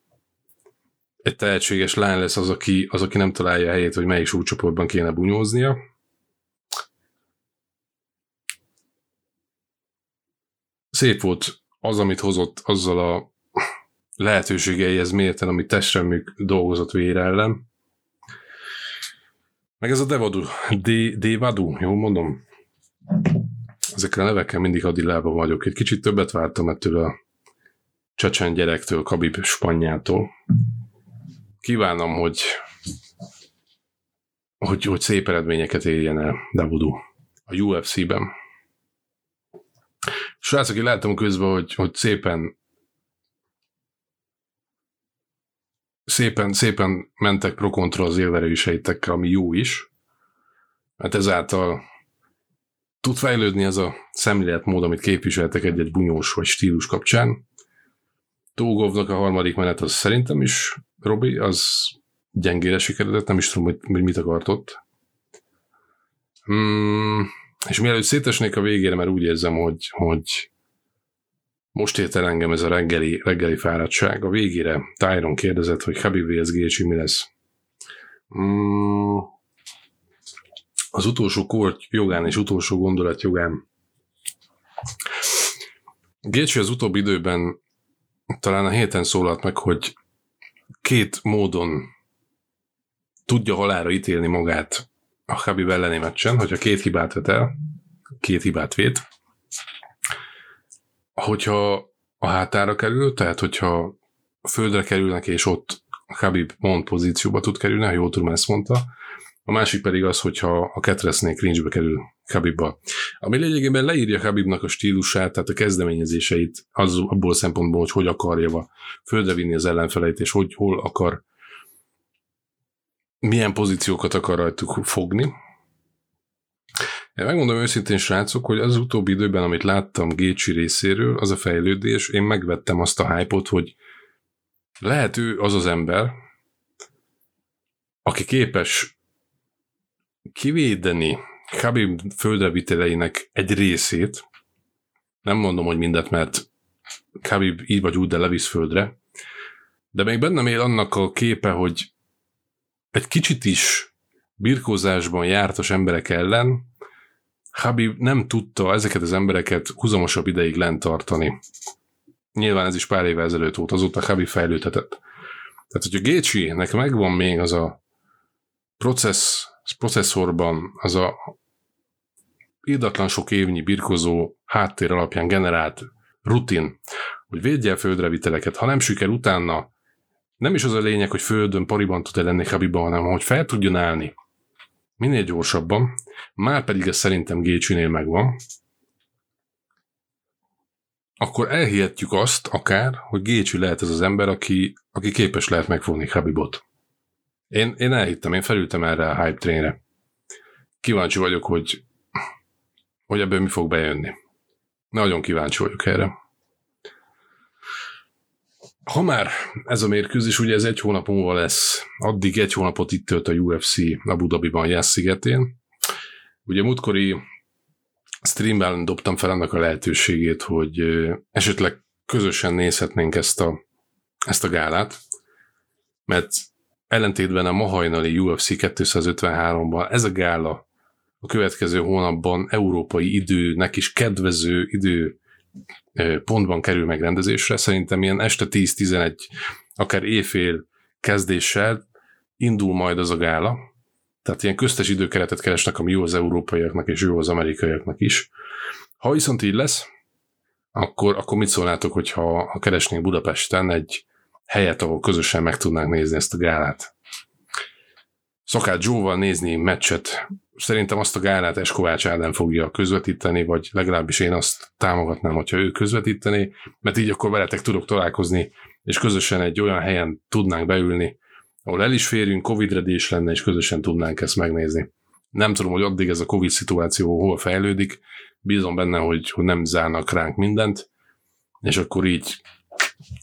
egy tehetséges lány lesz az, aki, az, aki nem találja a helyét, hogy melyik súlycsoportban kéne bunyóznia. Szép volt az, amit hozott azzal a lehetőségeihez mérten, amit testre dolgozott vére ellen. Meg ez a Devadu, D- Devadu, jól mondom? Ezekkel a nevekkel mindig adilában vagyok. Egy kicsit többet vártam ettől a csecsen gyerektől, Kabib spanyától kívánom, hogy, hogy, hogy szép eredményeket érjen el Davudu a UFC-ben. Srácok, én láttam közben, hogy, hogy szépen szépen, szépen mentek pro kontra az élverőseitekkel, ami jó is, mert ezáltal tud fejlődni ez a szemléletmód, amit képviseltek egy-egy bunyós vagy stílus kapcsán. Tógovnak a harmadik menet az szerintem is Robi, az gyengére sikeredett, nem is tudom, hogy mit akart ott. Hmm, és mielőtt szétesnék a végére, mert úgy érzem, hogy, hogy most ért engem ez a reggeli, reggeli fáradtság. A végére Tyron kérdezett, hogy Habib vs. Gécsi mi lesz. Hmm, az utolsó kort jogán és utolsó gondolat jogán. Gécsi az utóbbi időben talán a héten szólalt meg, hogy két módon tudja halára ítélni magát a Habib elleni meccsen, hogyha két hibát vet el, két hibát vét, hogyha a hátára kerül, tehát hogyha a földre kerülnek, és ott Habib mond pozícióba tud kerülni, ha jól tudom, ezt mondta, a másik pedig az, hogyha a ketresznék clinchbe kerül Habibba. Ami lényegében leírja Habibnak a stílusát, tehát a kezdeményezéseit az, abból a szempontból, hogy hogy akarja földre vinni az ellenfeleit, és hogy hol akar, milyen pozíciókat akar rajtuk fogni. Én megmondom őszintén, srácok, hogy az utóbbi időben, amit láttam Gécsi részéről, az a fejlődés, én megvettem azt a hype hogy lehet ő az az ember, aki képes kivédeni Khabib földreviteleinek egy részét, nem mondom, hogy mindet, mert Khabib így vagy úgy, de levisz földre, de még bennem él annak a képe, hogy egy kicsit is birkózásban jártas emberek ellen Habib nem tudta ezeket az embereket húzamosabb ideig lent tartani. Nyilván ez is pár évvel ezelőtt volt, azóta Habib fejlődhetett. Tehát, hogyha Gécsi-nek megvan még az a processz processzorban az a írdatlan sok évnyi birkozó háttér alapján generált rutin, hogy védje a földreviteleket, ha nem siker utána, nem is az a lényeg, hogy földön pariban tud-e lenni Habibban, hanem hogy fel tudjon állni minél gyorsabban, már pedig ez szerintem Gécsinél megvan, akkor elhihetjük azt akár, hogy Gécsi lehet ez az ember, aki, aki képes lehet megfogni Habibot. Én, én elhittem, én felültem erre a hype trainre. Kíváncsi vagyok, hogy, hogy ebből mi fog bejönni. Nagyon kíváncsi vagyok erre. Ha már ez a mérkőzés, ugye ez egy hónap múlva lesz, addig egy hónapot itt tölt a UFC Abu Dhabiban, Jász szigetén. Ugye múltkori streamben dobtam fel annak a lehetőségét, hogy esetleg közösen nézhetnénk ezt a, ezt a gálát, mert ellentétben a ma hajnali UFC 253-ban ez a gála a következő hónapban európai időnek is kedvező idő pontban kerül megrendezésre. Szerintem ilyen este 10-11, akár éjfél kezdéssel indul majd az a gála. Tehát ilyen köztes időkeretet keresnek, ami jó az európaiaknak és jó az amerikaiaknak is. Ha viszont így lesz, akkor, akkor mit szólnátok, hogyha ha keresnénk Budapesten egy helyet, ahol közösen meg tudnánk nézni ezt a gálát. Szakát Joe-val nézni meccset. Szerintem azt a gálát Eskovács Ádám fogja közvetíteni, vagy legalábbis én azt támogatnám, hogyha ő közvetíteni, mert így akkor veletek tudok találkozni, és közösen egy olyan helyen tudnánk beülni, ahol el is férjünk, covid is lenne, és közösen tudnánk ezt megnézni. Nem tudom, hogy addig ez a Covid szituáció hol fejlődik, bízom benne, hogy, hogy nem zárnak ránk mindent, és akkor így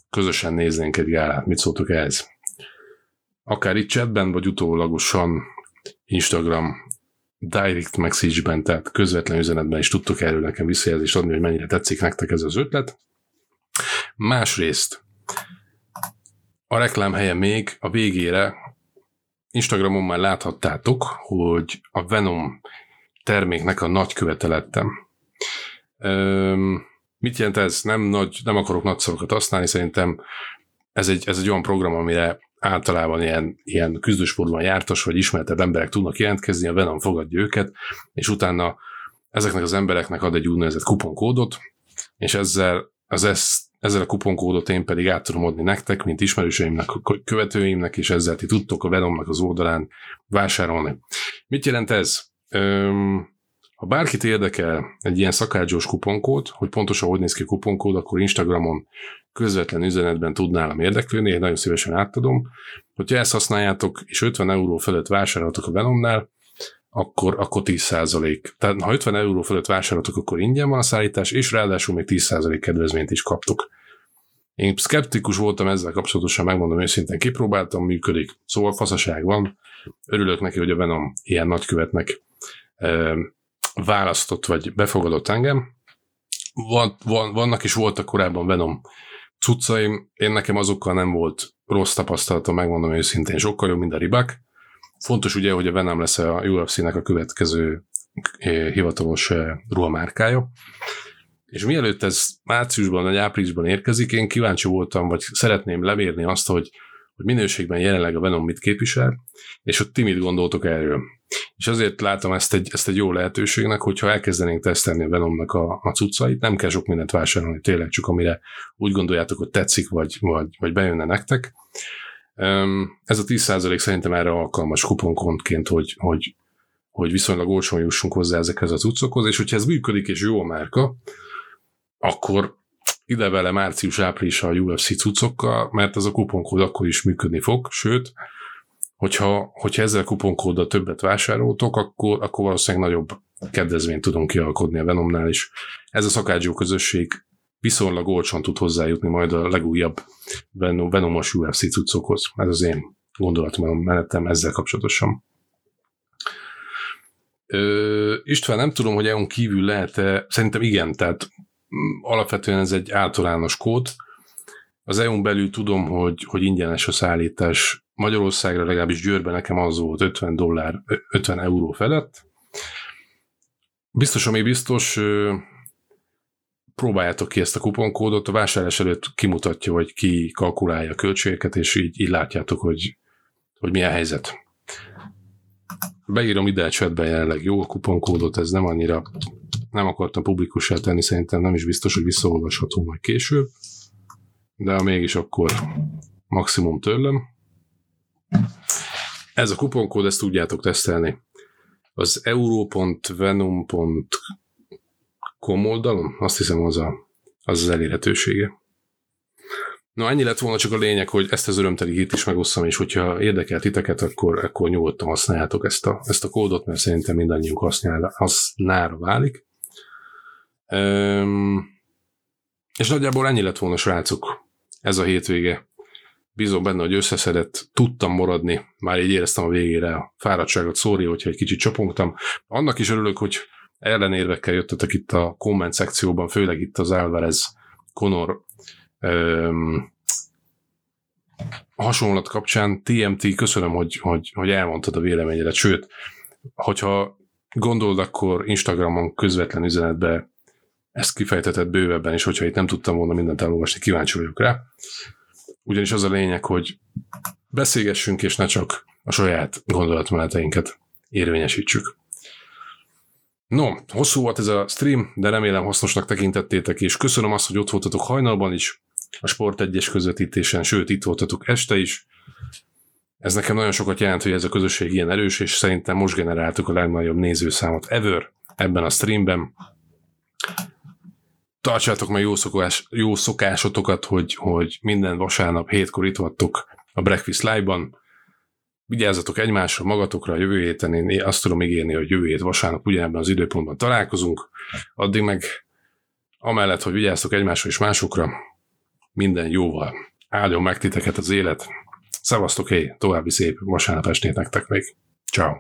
közösen néznénk egy gálát. Mit szóltok ehhez? Akár itt chatben, vagy utólagosan Instagram direct message-ben, tehát közvetlen üzenetben is tudtok erről nekem visszajelzést adni, hogy mennyire tetszik nektek ez az ötlet. Másrészt, a reklám helye még a végére Instagramon már láthattátok, hogy a Venom terméknek a nagy követelettem. Üm, mit jelent ez? Nem, nagy, nem akarok nagy használni, szerintem ez egy, ez egy olyan program, amire általában ilyen, ilyen küzdősportban jártas vagy ismertebb emberek tudnak jelentkezni, a Venom fogadja őket, és utána ezeknek az embereknek ad egy úgynevezett kuponkódot, és ezzel az ezt, ezzel a kuponkódot én pedig át tudom adni nektek, mint ismerőseimnek, követőimnek, és ezzel ti tudtok a Venomnak az oldalán vásárolni. Mit jelent ez? Öm, ha bárkit érdekel egy ilyen szakácsos kuponkód, hogy pontosan hogy néz ki kuponkód, akkor Instagramon közvetlen üzenetben tud nálam érdeklődni, én nagyon szívesen átadom. Hogyha ezt használjátok, és 50 euró felett vásároltok a Venomnál, akkor, akkor 10%. Tehát ha 50 euró felett vásároltok, akkor ingyen van a szállítás, és ráadásul még 10% kedvezményt is kaptok. Én szkeptikus voltam ezzel kapcsolatosan, megmondom őszintén, kipróbáltam, működik. Szóval faszaság van. Örülök neki, hogy a Venom ilyen nagykövetnek e, választott, vagy befogadott engem. Van, van, vannak is voltak korábban Venom cuccaim, én nekem azokkal nem volt rossz tapasztalatom, megmondom őszintén, sokkal jobb, mint a ribak. Fontos ugye, hogy a Venom lesz a UFC-nek a következő eh, hivatalos eh, ruhamárkája. És mielőtt ez márciusban vagy áprilisban érkezik, én kíváncsi voltam, vagy szeretném lemérni azt, hogy, hogy minőségben jelenleg a Venom mit képvisel, és hogy ti mit gondoltok erről. És azért látom ezt egy, ezt egy jó lehetőségnek, hogyha elkezdenénk tesztelni a Venomnak a, a cuccait, nem kell sok mindent vásárolni, tényleg csak amire úgy gondoljátok, hogy tetszik, vagy, vagy, vagy bejönne nektek. Ez a 10% szerintem erre alkalmas kuponkontként, hogy, hogy, hogy viszonylag olcsón jussunk hozzá ezekhez a cuccokhoz, és hogyha ez működik és jó a márka, akkor ide vele március-április a UFC cuccokkal, mert ez a kuponkód akkor is működni fog, sőt, hogyha, hogyha ezzel a kuponkóddal többet vásároltok, akkor, akkor valószínűleg nagyobb kedvezményt tudunk kialkodni a Venomnál is. Ez a szakácsó közösség viszonylag olcsón tud hozzájutni majd a legújabb Venom, Venomos UFC cuccokhoz. Ez az én menetem ezzel kapcsolatosan. Ö, István, nem tudom, hogy EU-n kívül lehet-e, szerintem igen, tehát alapvetően ez egy általános kód. Az EU-n belül tudom, hogy, hogy ingyenes a szállítás Magyarországra, legalábbis Győrben nekem az volt 50 dollár, 50 euró felett. Biztos, ami biztos, próbáljátok ki ezt a kuponkódot, a vásárlás előtt kimutatja, vagy ki kalkulálja a költségeket, és így, így látjátok, hogy, hogy milyen helyzet. Beírom ide a chatben jelenleg jó a kuponkódot, ez nem annyira nem akartam publikussá tenni, szerintem nem is biztos, hogy visszaolvashatom majd később, de ha mégis akkor maximum tőlem. Ez a kuponkód, ezt tudjátok tesztelni. Az euro.venom.com oldalon, azt hiszem az, a, az az elérhetősége. No, ennyi lett volna csak a lényeg, hogy ezt az örömteli hit is megosszam, és hogyha érdekel titeket, akkor, akkor nyugodtan használjátok ezt a, ezt a kódot, mert szerintem mindannyiunk használ, hasznára válik. Um, és nagyjából ennyi lett volna, srácok, ez a hétvége. Bízom benne, hogy összeszedett, tudtam maradni, már így éreztem a végére a fáradtságot, szóri, hogyha egy kicsit csapongtam. Annak is örülök, hogy ellenérvekkel jöttetek itt a komment szekcióban, főleg itt az Alvarez Conor um, hasonlat kapcsán. TMT, köszönöm, hogy, hogy, hogy elmondtad a véleményedet, sőt, hogyha gondolod, akkor Instagramon közvetlen üzenetbe ezt kifejtetett bővebben, és hogyha itt nem tudtam volna mindent elolvasni, kíváncsi vagyok rá. Ugyanis az a lényeg, hogy beszélgessünk, és ne csak a saját gondolatmeneteinket érvényesítsük. No, hosszú volt ez a stream, de remélem hasznosnak tekintettétek, és köszönöm azt, hogy ott voltatok hajnalban is, a Sport 1 közvetítésen, sőt, itt voltatok este is. Ez nekem nagyon sokat jelent, hogy ez a közösség ilyen erős, és szerintem most generáltuk a legnagyobb nézőszámot ever ebben a streamben. Tartsátok meg jó, szokás, jó szokásotokat, hogy, hogy minden vasárnap hétkor itt vagytok a Breakfast Live-ban. Vigyázzatok egymásra, magatokra a jövő héten. Én azt tudom ígérni, hogy jövő hét vasárnap ugyanebben az időpontban találkozunk. Addig meg amellett, hogy vigyáztok egymásra és másokra, minden jóval. Áldjon meg titeket az élet. Szevasztok, hé, további szép vasárnap estét nektek még. Ciao.